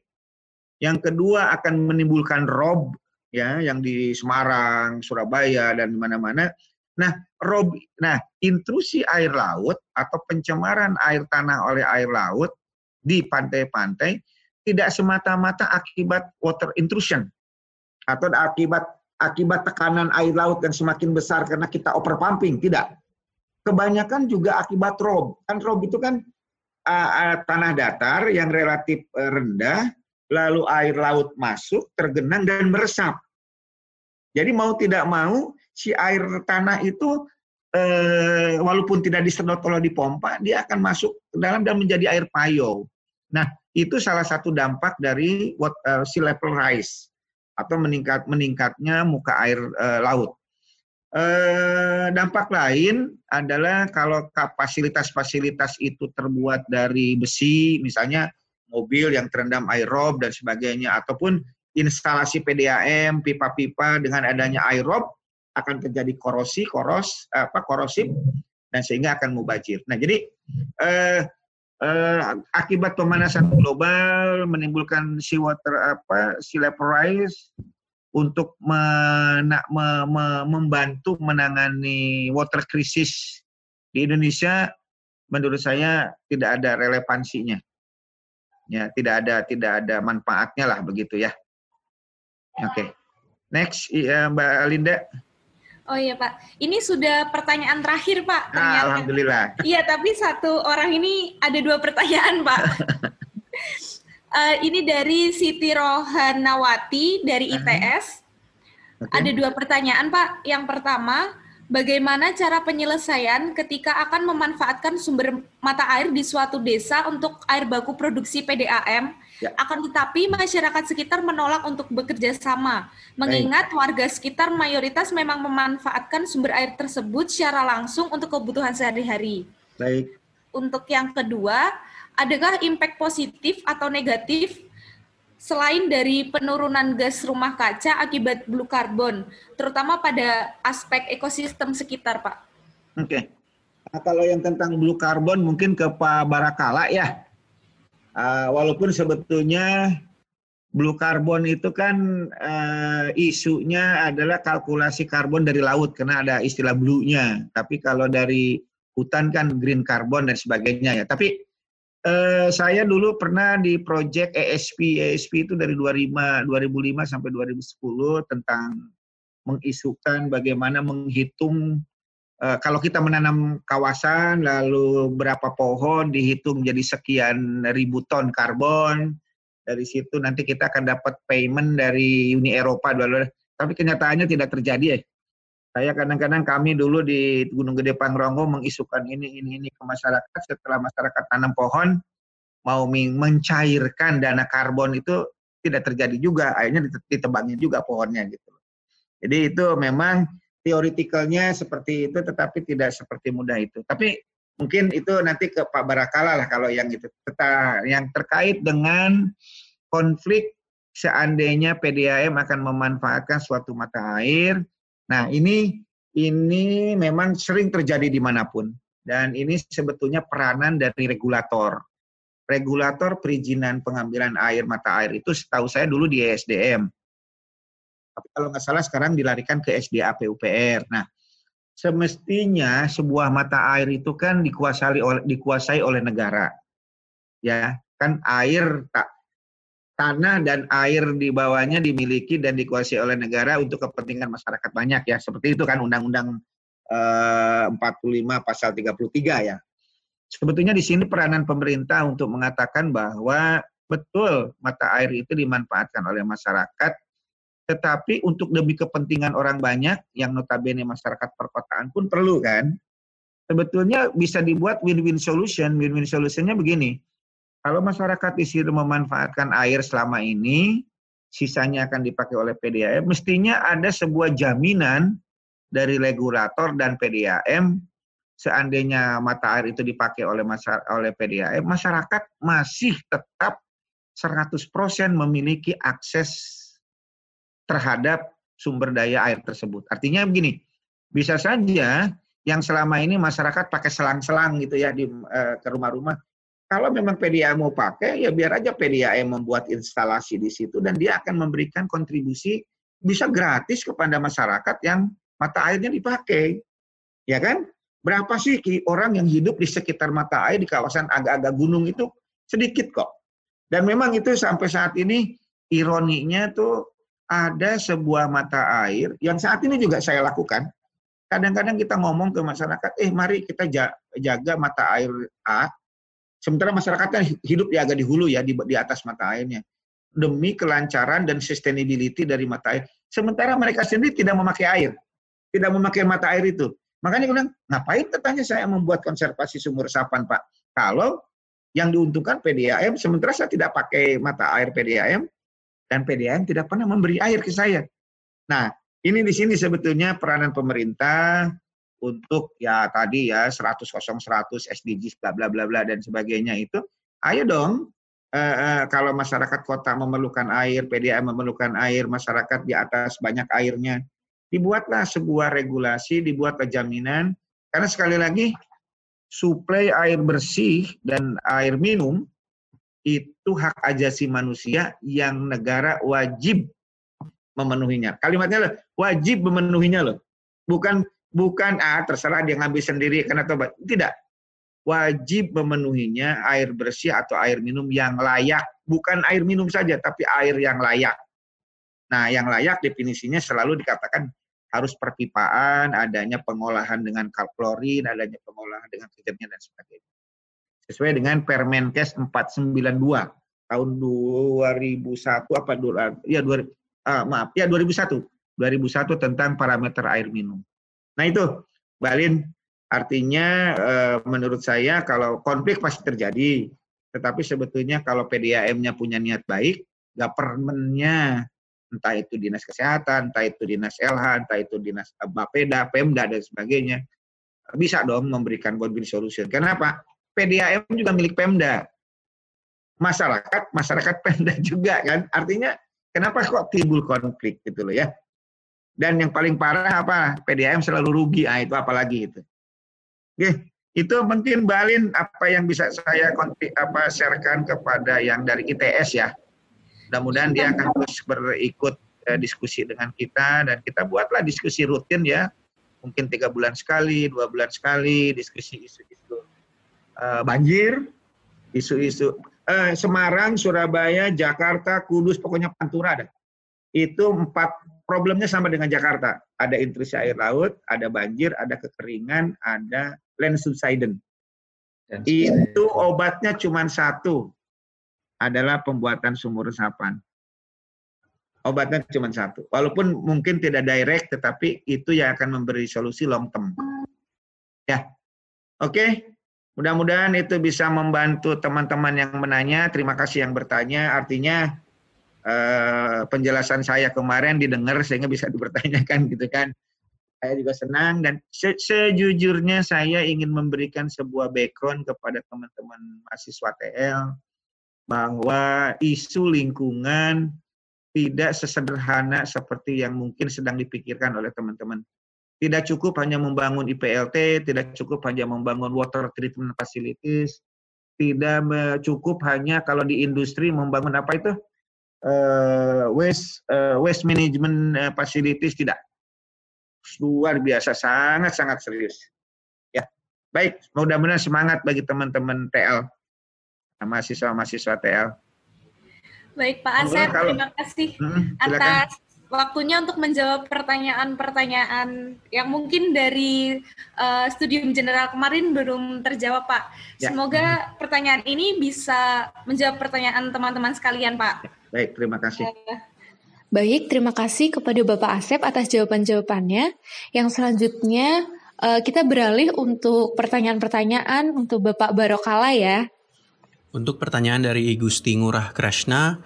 yang kedua akan menimbulkan rob ya yang di Semarang, Surabaya dan mana-mana. Nah, rob nah intrusi air laut atau pencemaran air tanah oleh air laut di pantai-pantai tidak semata-mata akibat water intrusion atau akibat akibat tekanan air laut yang semakin besar karena kita overpumping, tidak. Kebanyakan juga akibat rob. Kan rob itu kan uh, uh, tanah datar yang relatif uh, rendah, lalu air laut masuk, tergenang dan meresap. Jadi mau tidak mau si air tanah itu uh, walaupun tidak disedot oleh dipompa, dia akan masuk ke dalam dan menjadi air payau. Nah, itu salah satu dampak dari what, uh, sea level rise atau meningkat meningkatnya muka air uh, laut. Uh, dampak lain adalah kalau fasilitas-fasilitas itu terbuat dari besi, misalnya mobil yang terendam air dan sebagainya, ataupun instalasi PDAM, pipa-pipa dengan adanya air akan terjadi korosi, koros, apa korosif, dan sehingga akan mubajir. Nah, jadi uh, uh, akibat pemanasan global menimbulkan seawater apa sea level rise untuk mena, me, me, membantu menangani water crisis di Indonesia menurut saya tidak ada relevansinya ya tidak ada tidak ada manfaatnya lah begitu ya oke okay. next ya, Mbak Linda Oh iya Pak, ini sudah pertanyaan terakhir Pak. Nah, Alhamdulillah. Iya, tapi satu orang ini ada dua pertanyaan Pak. uh, ini dari Siti Rohanawati dari ITS. Okay. Ada dua pertanyaan Pak. Yang pertama, bagaimana cara penyelesaian ketika akan memanfaatkan sumber mata air di suatu desa untuk air baku produksi PDAM? Ya. Akan tetapi masyarakat sekitar menolak untuk bekerja sama, mengingat Baik. warga sekitar mayoritas memang memanfaatkan sumber air tersebut secara langsung untuk kebutuhan sehari-hari. Baik. Untuk yang kedua, adakah impact positif atau negatif selain dari penurunan gas rumah kaca akibat blue carbon, terutama pada aspek ekosistem sekitar, Pak? Oke. Okay. Nah, kalau yang tentang blue carbon mungkin ke Pak Barakala ya. Uh, walaupun sebetulnya blue carbon itu kan uh, isunya adalah kalkulasi karbon dari laut karena ada istilah blue-nya. Tapi kalau dari hutan kan green carbon dan sebagainya ya. Tapi uh, saya dulu pernah di project ESP. ESP itu dari 2005, 2005 sampai 2010 tentang mengisukan bagaimana menghitung Eh, kalau kita menanam kawasan lalu berapa pohon dihitung jadi sekian ribu ton karbon. Dari situ nanti kita akan dapat payment dari Uni Eropa tapi kenyataannya tidak terjadi ya saya kadang-kadang kami dulu di Gunung Gede Pangrongo mengisukan ini ini ini ke masyarakat setelah masyarakat tanam pohon mau mencairkan dana karbon itu tidak terjadi juga akhirnya ditebangin juga pohonnya gitu jadi itu memang teoretikalnya seperti itu tetapi tidak seperti mudah itu. Tapi mungkin itu nanti ke Pak Barakala lah kalau yang itu. Yang terkait dengan konflik seandainya PDAM akan memanfaatkan suatu mata air. Nah ini ini memang sering terjadi di mana pun dan ini sebetulnya peranan dari regulator. Regulator perizinan pengambilan air mata air itu setahu saya dulu di ESDM tapi kalau nggak salah sekarang dilarikan ke SDA PUPR. Nah, semestinya sebuah mata air itu kan dikuasai oleh dikuasai oleh negara. Ya, kan air tak tanah dan air di bawahnya dimiliki dan dikuasai oleh negara untuk kepentingan masyarakat banyak ya. Seperti itu kan undang-undang eh, 45 pasal 33 ya. Sebetulnya di sini peranan pemerintah untuk mengatakan bahwa betul mata air itu dimanfaatkan oleh masyarakat, tetapi untuk demi kepentingan orang banyak yang notabene masyarakat perkotaan pun perlu kan. Sebetulnya bisa dibuat win-win solution. Win-win solutionnya begini, kalau masyarakat di sini memanfaatkan air selama ini, sisanya akan dipakai oleh PDAM, mestinya ada sebuah jaminan dari regulator dan PDAM seandainya mata air itu dipakai oleh masyarakat, oleh PDAM, masyarakat masih tetap 100% memiliki akses terhadap sumber daya air tersebut. Artinya begini, bisa saja yang selama ini masyarakat pakai selang-selang gitu ya di uh, ke rumah-rumah. Kalau memang PDAM mau pakai, ya biar aja PDAM membuat instalasi di situ dan dia akan memberikan kontribusi bisa gratis kepada masyarakat yang mata airnya dipakai. Ya kan? Berapa sih orang yang hidup di sekitar mata air di kawasan agak-agak gunung itu sedikit kok. Dan memang itu sampai saat ini ironinya tuh ada sebuah mata air yang saat ini juga saya lakukan. Kadang-kadang kita ngomong ke masyarakat, eh mari kita jaga mata air A, sementara masyarakatnya hidup di agak di hulu ya, di, di atas mata airnya. Demi kelancaran dan sustainability dari mata air. Sementara mereka sendiri tidak memakai air. Tidak memakai mata air itu. Makanya bilang, ngapain katanya saya membuat konservasi sumur resapan, Pak? Kalau yang diuntungkan PDAM, sementara saya tidak pakai mata air PDAM, dan PDAM tidak pernah memberi air ke saya. Nah, ini di sini sebetulnya peranan pemerintah untuk ya tadi ya 100 100 SDGs bla bla bla bla dan sebagainya itu ayo dong eh, eh, kalau masyarakat kota memerlukan air, PDAM memerlukan air, masyarakat di atas banyak airnya dibuatlah sebuah regulasi, dibuatlah jaminan. Karena sekali lagi, suplai air bersih dan air minum itu hak ajasi manusia yang negara wajib memenuhinya. Kalimatnya wajib memenuhinya loh. Bukan bukan ah terserah dia ngambil sendiri karena tobat. Tidak. Wajib memenuhinya air bersih atau air minum yang layak. Bukan air minum saja, tapi air yang layak. Nah, yang layak definisinya selalu dikatakan harus perpipaan, adanya pengolahan dengan kalklorin, adanya pengolahan dengan kejernian dan sebagainya. Sesuai dengan Permenkes 492 tahun 2001 apa ya 2 uh, maaf ya 2001 2001 tentang parameter air minum. Nah itu Balin artinya uh, menurut saya kalau konflik pasti terjadi, tetapi sebetulnya kalau PDAM-nya punya niat baik, government-nya entah itu dinas kesehatan, entah itu dinas LH, entah itu dinas Bapeda, Pemda dan sebagainya, bisa dong memberikan win-win solution. Kenapa? PDAM juga milik Pemda. Masyarakat, masyarakat Pemda juga kan. Artinya kenapa kok timbul konflik gitu loh ya. Dan yang paling parah apa? PDAM selalu rugi. Ah itu apalagi itu. Oke, itu mungkin Balin apa yang bisa saya apa sharekan kepada yang dari ITS ya. Mudah-mudahan dia akan terus berikut uh, diskusi dengan kita dan kita buatlah diskusi rutin ya, mungkin tiga bulan sekali, dua bulan sekali, diskusi isu-isu uh, banjir, isu-isu uh, Semarang, Surabaya, Jakarta, Kudus, pokoknya Pantura ada. Itu empat problemnya sama dengan Jakarta. Ada intrusi air laut, ada banjir, ada kekeringan, ada land subsidence. Itu obatnya cuma satu, adalah pembuatan sumur resapan. Obatnya cuma satu. Walaupun mungkin tidak direct, tetapi itu yang akan memberi solusi long term. Ya, oke. Okay? Mudah-mudahan itu bisa membantu teman-teman yang menanya. Terima kasih yang bertanya. Artinya eh, penjelasan saya kemarin didengar sehingga bisa dipertanyakan gitu kan. Saya juga senang dan se sejujurnya saya ingin memberikan sebuah background kepada teman-teman mahasiswa TL bahwa isu lingkungan tidak sesederhana seperti yang mungkin sedang dipikirkan oleh teman-teman. Tidak cukup hanya membangun IPLT, tidak cukup hanya membangun water treatment facilities, tidak cukup hanya kalau di industri membangun apa itu uh, waste uh, waste management uh, facilities tidak. Luar biasa sangat sangat serius. Ya baik. Mudah-mudahan semangat bagi teman-teman TL mahasiswa-mahasiswa TL. Baik Pak Asep, terima kasih hmm, atas waktunya untuk menjawab pertanyaan-pertanyaan yang mungkin dari uh, studium general kemarin belum terjawab, Pak. Ya. Semoga pertanyaan ini bisa menjawab pertanyaan teman-teman sekalian, Pak. Baik, terima kasih. Uh, Baik, terima kasih kepada Bapak Asep atas jawaban-jawabannya. Yang selanjutnya uh, kita beralih untuk pertanyaan-pertanyaan untuk Bapak Barokala ya. Untuk pertanyaan dari Igusti Ngurah Krishna,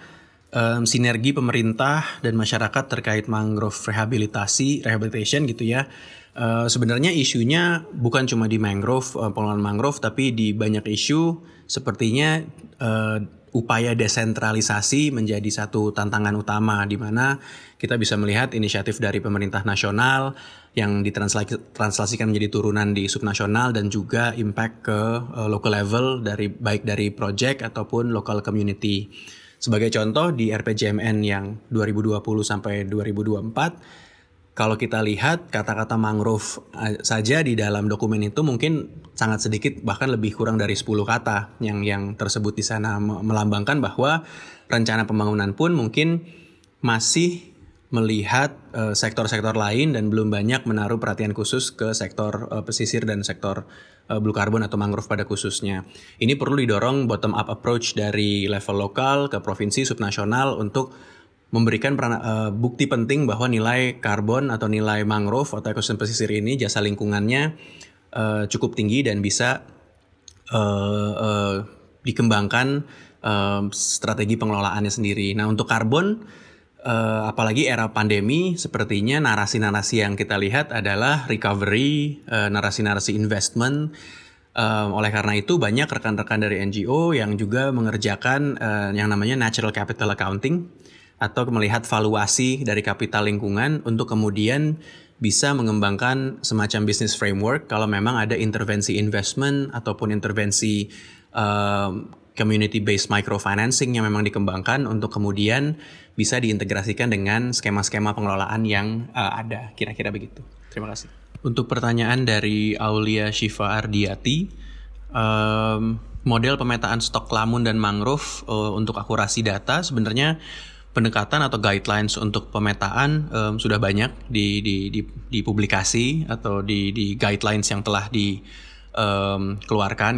um, sinergi pemerintah dan masyarakat terkait mangrove rehabilitasi, rehabilitation gitu ya. Uh, sebenarnya isunya bukan cuma di mangrove, uh, pengelolaan mangrove, tapi di banyak isu sepertinya uh, upaya desentralisasi menjadi satu tantangan utama di mana kita bisa melihat inisiatif dari pemerintah nasional yang ditranslasikan menjadi turunan di subnasional dan juga impact ke uh, local level dari baik dari project ataupun local community. Sebagai contoh di RPJMN yang 2020 sampai 2024 kalau kita lihat kata-kata mangrove eh, saja di dalam dokumen itu mungkin sangat sedikit bahkan lebih kurang dari 10 kata yang yang tersebut di sana melambangkan bahwa rencana pembangunan pun mungkin masih melihat eh, sektor-sektor uh, lain dan belum banyak menaruh perhatian khusus ke sektor uh, pesisir dan sektor blue carbon atau mangrove pada khususnya. Ini perlu didorong bottom up approach dari level lokal ke provinsi subnasional untuk memberikan uh, bukti penting bahwa nilai karbon atau nilai mangrove atau ekosistem pesisir ini jasa lingkungannya uh, cukup tinggi dan bisa uh, uh, dikembangkan uh, strategi pengelolaannya sendiri. Nah untuk karbon uh, apalagi era pandemi sepertinya narasi-narasi yang kita lihat adalah recovery, uh, narasi-narasi investment. Uh, oleh karena itu banyak rekan-rekan dari NGO yang juga mengerjakan uh, yang namanya natural capital accounting atau melihat valuasi dari kapital lingkungan untuk kemudian bisa mengembangkan semacam business framework kalau memang ada intervensi investment ataupun intervensi uh, community based microfinancing yang memang dikembangkan untuk kemudian bisa diintegrasikan dengan skema-skema pengelolaan yang uh, ada. Kira-kira begitu. Terima kasih. Untuk pertanyaan dari Aulia Shiva Ardiati, um, model pemetaan stok lamun dan mangrove uh, untuk akurasi data sebenarnya pendekatan atau guidelines untuk pemetaan um, sudah banyak di, di, di, di publikasi atau di, di guidelines yang telah dikeluarkan um,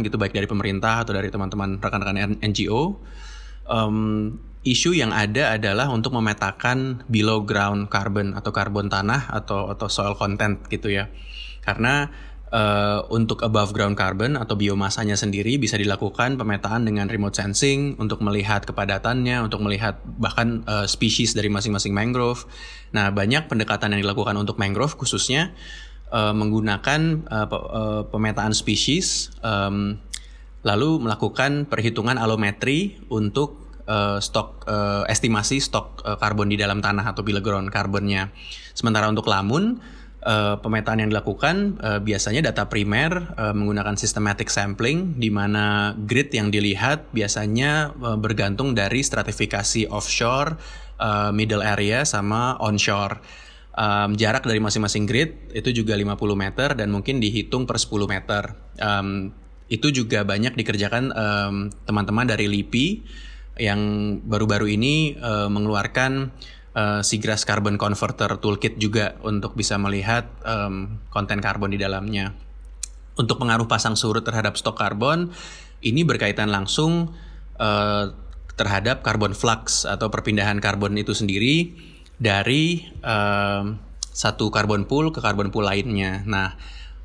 gitu baik dari pemerintah atau dari teman-teman rekan-rekan NGO. Um, isu yang ada adalah untuk memetakan below ground carbon atau karbon tanah atau atau soil content gitu ya. Karena uh, untuk above ground carbon atau biomasanya sendiri bisa dilakukan pemetaan dengan remote sensing untuk melihat kepadatannya, untuk melihat bahkan uh, spesies dari masing-masing mangrove. Nah, banyak pendekatan yang dilakukan untuk mangrove khususnya uh, menggunakan uh, pemetaan spesies um, lalu melakukan perhitungan alometri untuk uh, stok uh, estimasi stok uh, karbon di dalam tanah atau ground karbonnya. Sementara untuk lamun uh, pemetaan yang dilakukan uh, biasanya data primer uh, menggunakan systematic sampling di mana grid yang dilihat biasanya uh, bergantung dari stratifikasi offshore, middle area sama onshore. Um, jarak dari masing-masing grid itu juga 50 meter dan mungkin dihitung per 10 meter. Um, itu juga banyak dikerjakan teman-teman um, dari LIPI yang baru-baru ini uh, mengeluarkan uh, Seagrass Carbon Converter Toolkit juga untuk bisa melihat um, konten karbon di dalamnya. Untuk pengaruh pasang surut terhadap stok karbon, ini berkaitan langsung uh, terhadap carbon flux atau perpindahan karbon itu sendiri dari uh, satu carbon pool ke carbon pool lainnya. Nah,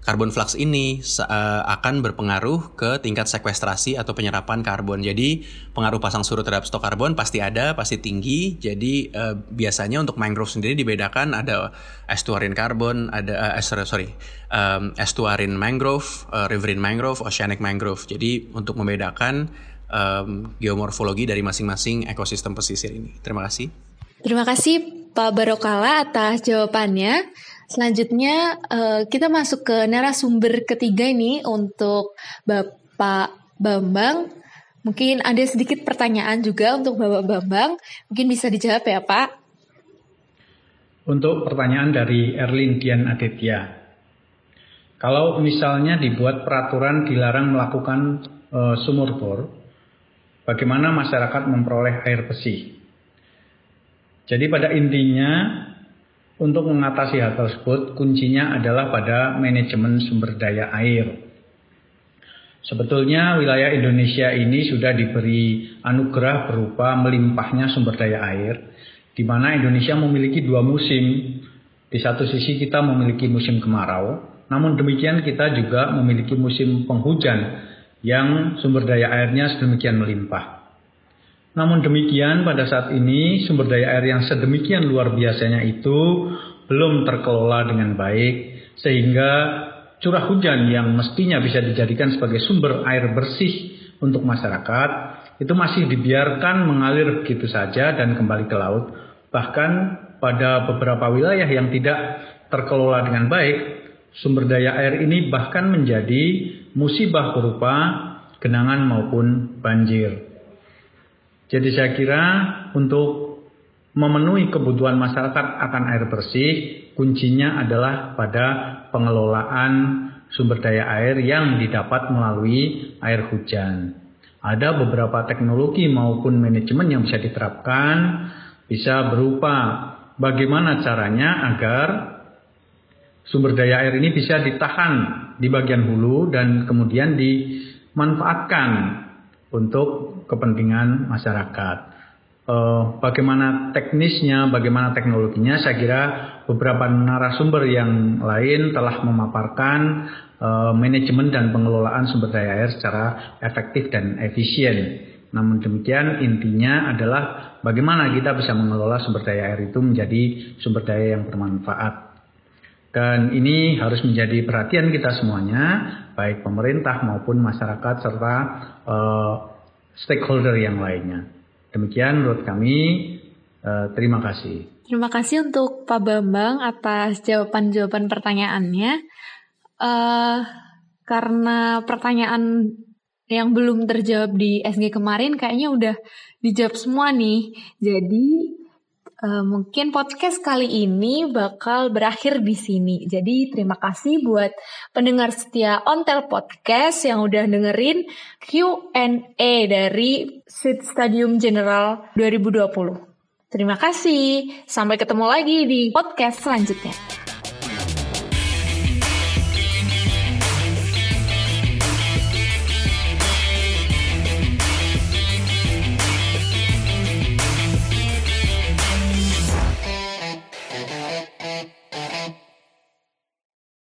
Carbon flux ini uh, akan berpengaruh ke tingkat sekwestrasi atau penyerapan karbon. Jadi pengaruh pasang surut terhadap stok karbon pasti ada, pasti tinggi. Jadi uh, biasanya untuk mangrove sendiri dibedakan ada estuarine karbon, ada uh, sorry, um, estuarine mangrove, uh, riverine mangrove, oceanic mangrove. Jadi untuk membedakan um, geomorfologi dari masing-masing ekosistem pesisir ini. Terima kasih. Terima kasih Pak Barokala atas jawabannya. Selanjutnya uh, kita masuk ke narasumber ketiga ini untuk Bapak Bambang. Mungkin ada sedikit pertanyaan juga untuk Bapak Bambang. Mungkin bisa dijawab ya Pak. Untuk pertanyaan dari Erlin Dian Aditya. Kalau misalnya dibuat peraturan dilarang melakukan uh, sumur bor, bagaimana masyarakat memperoleh air bersih? Jadi pada intinya untuk mengatasi hal tersebut, kuncinya adalah pada manajemen sumber daya air. Sebetulnya wilayah Indonesia ini sudah diberi anugerah berupa melimpahnya sumber daya air, di mana Indonesia memiliki dua musim. Di satu sisi kita memiliki musim kemarau, namun demikian kita juga memiliki musim penghujan yang sumber daya airnya sedemikian melimpah. Namun demikian pada saat ini sumber daya air yang sedemikian luar biasanya itu belum terkelola dengan baik sehingga curah hujan yang mestinya bisa dijadikan sebagai sumber air bersih untuk masyarakat itu masih dibiarkan mengalir begitu saja dan kembali ke laut. Bahkan pada beberapa wilayah yang tidak terkelola dengan baik, sumber daya air ini bahkan menjadi musibah berupa genangan maupun banjir. Jadi saya kira untuk memenuhi kebutuhan masyarakat akan air bersih, kuncinya adalah pada pengelolaan sumber daya air yang didapat melalui air hujan. Ada beberapa teknologi maupun manajemen yang bisa diterapkan, bisa berupa bagaimana caranya agar sumber daya air ini bisa ditahan di bagian hulu dan kemudian dimanfaatkan untuk kepentingan masyarakat. Uh, bagaimana teknisnya, bagaimana teknologinya, saya kira beberapa narasumber yang lain telah memaparkan uh, manajemen dan pengelolaan sumber daya air secara efektif dan efisien. Namun demikian intinya adalah bagaimana kita bisa mengelola sumber daya air itu menjadi sumber daya yang bermanfaat. Dan ini harus menjadi perhatian kita semuanya, baik pemerintah maupun masyarakat serta uh, stakeholder yang lainnya. Demikian menurut kami. Uh, terima kasih. Terima kasih untuk Pak Bambang atas jawaban-jawaban pertanyaannya. Uh, karena pertanyaan yang belum terjawab di SG kemarin kayaknya udah dijawab semua nih. Jadi Uh, mungkin podcast kali ini bakal berakhir di sini. Jadi terima kasih buat pendengar setia Ontel Podcast yang udah dengerin Q&A dari Sweet Stadium General 2020. Terima kasih. Sampai ketemu lagi di podcast selanjutnya.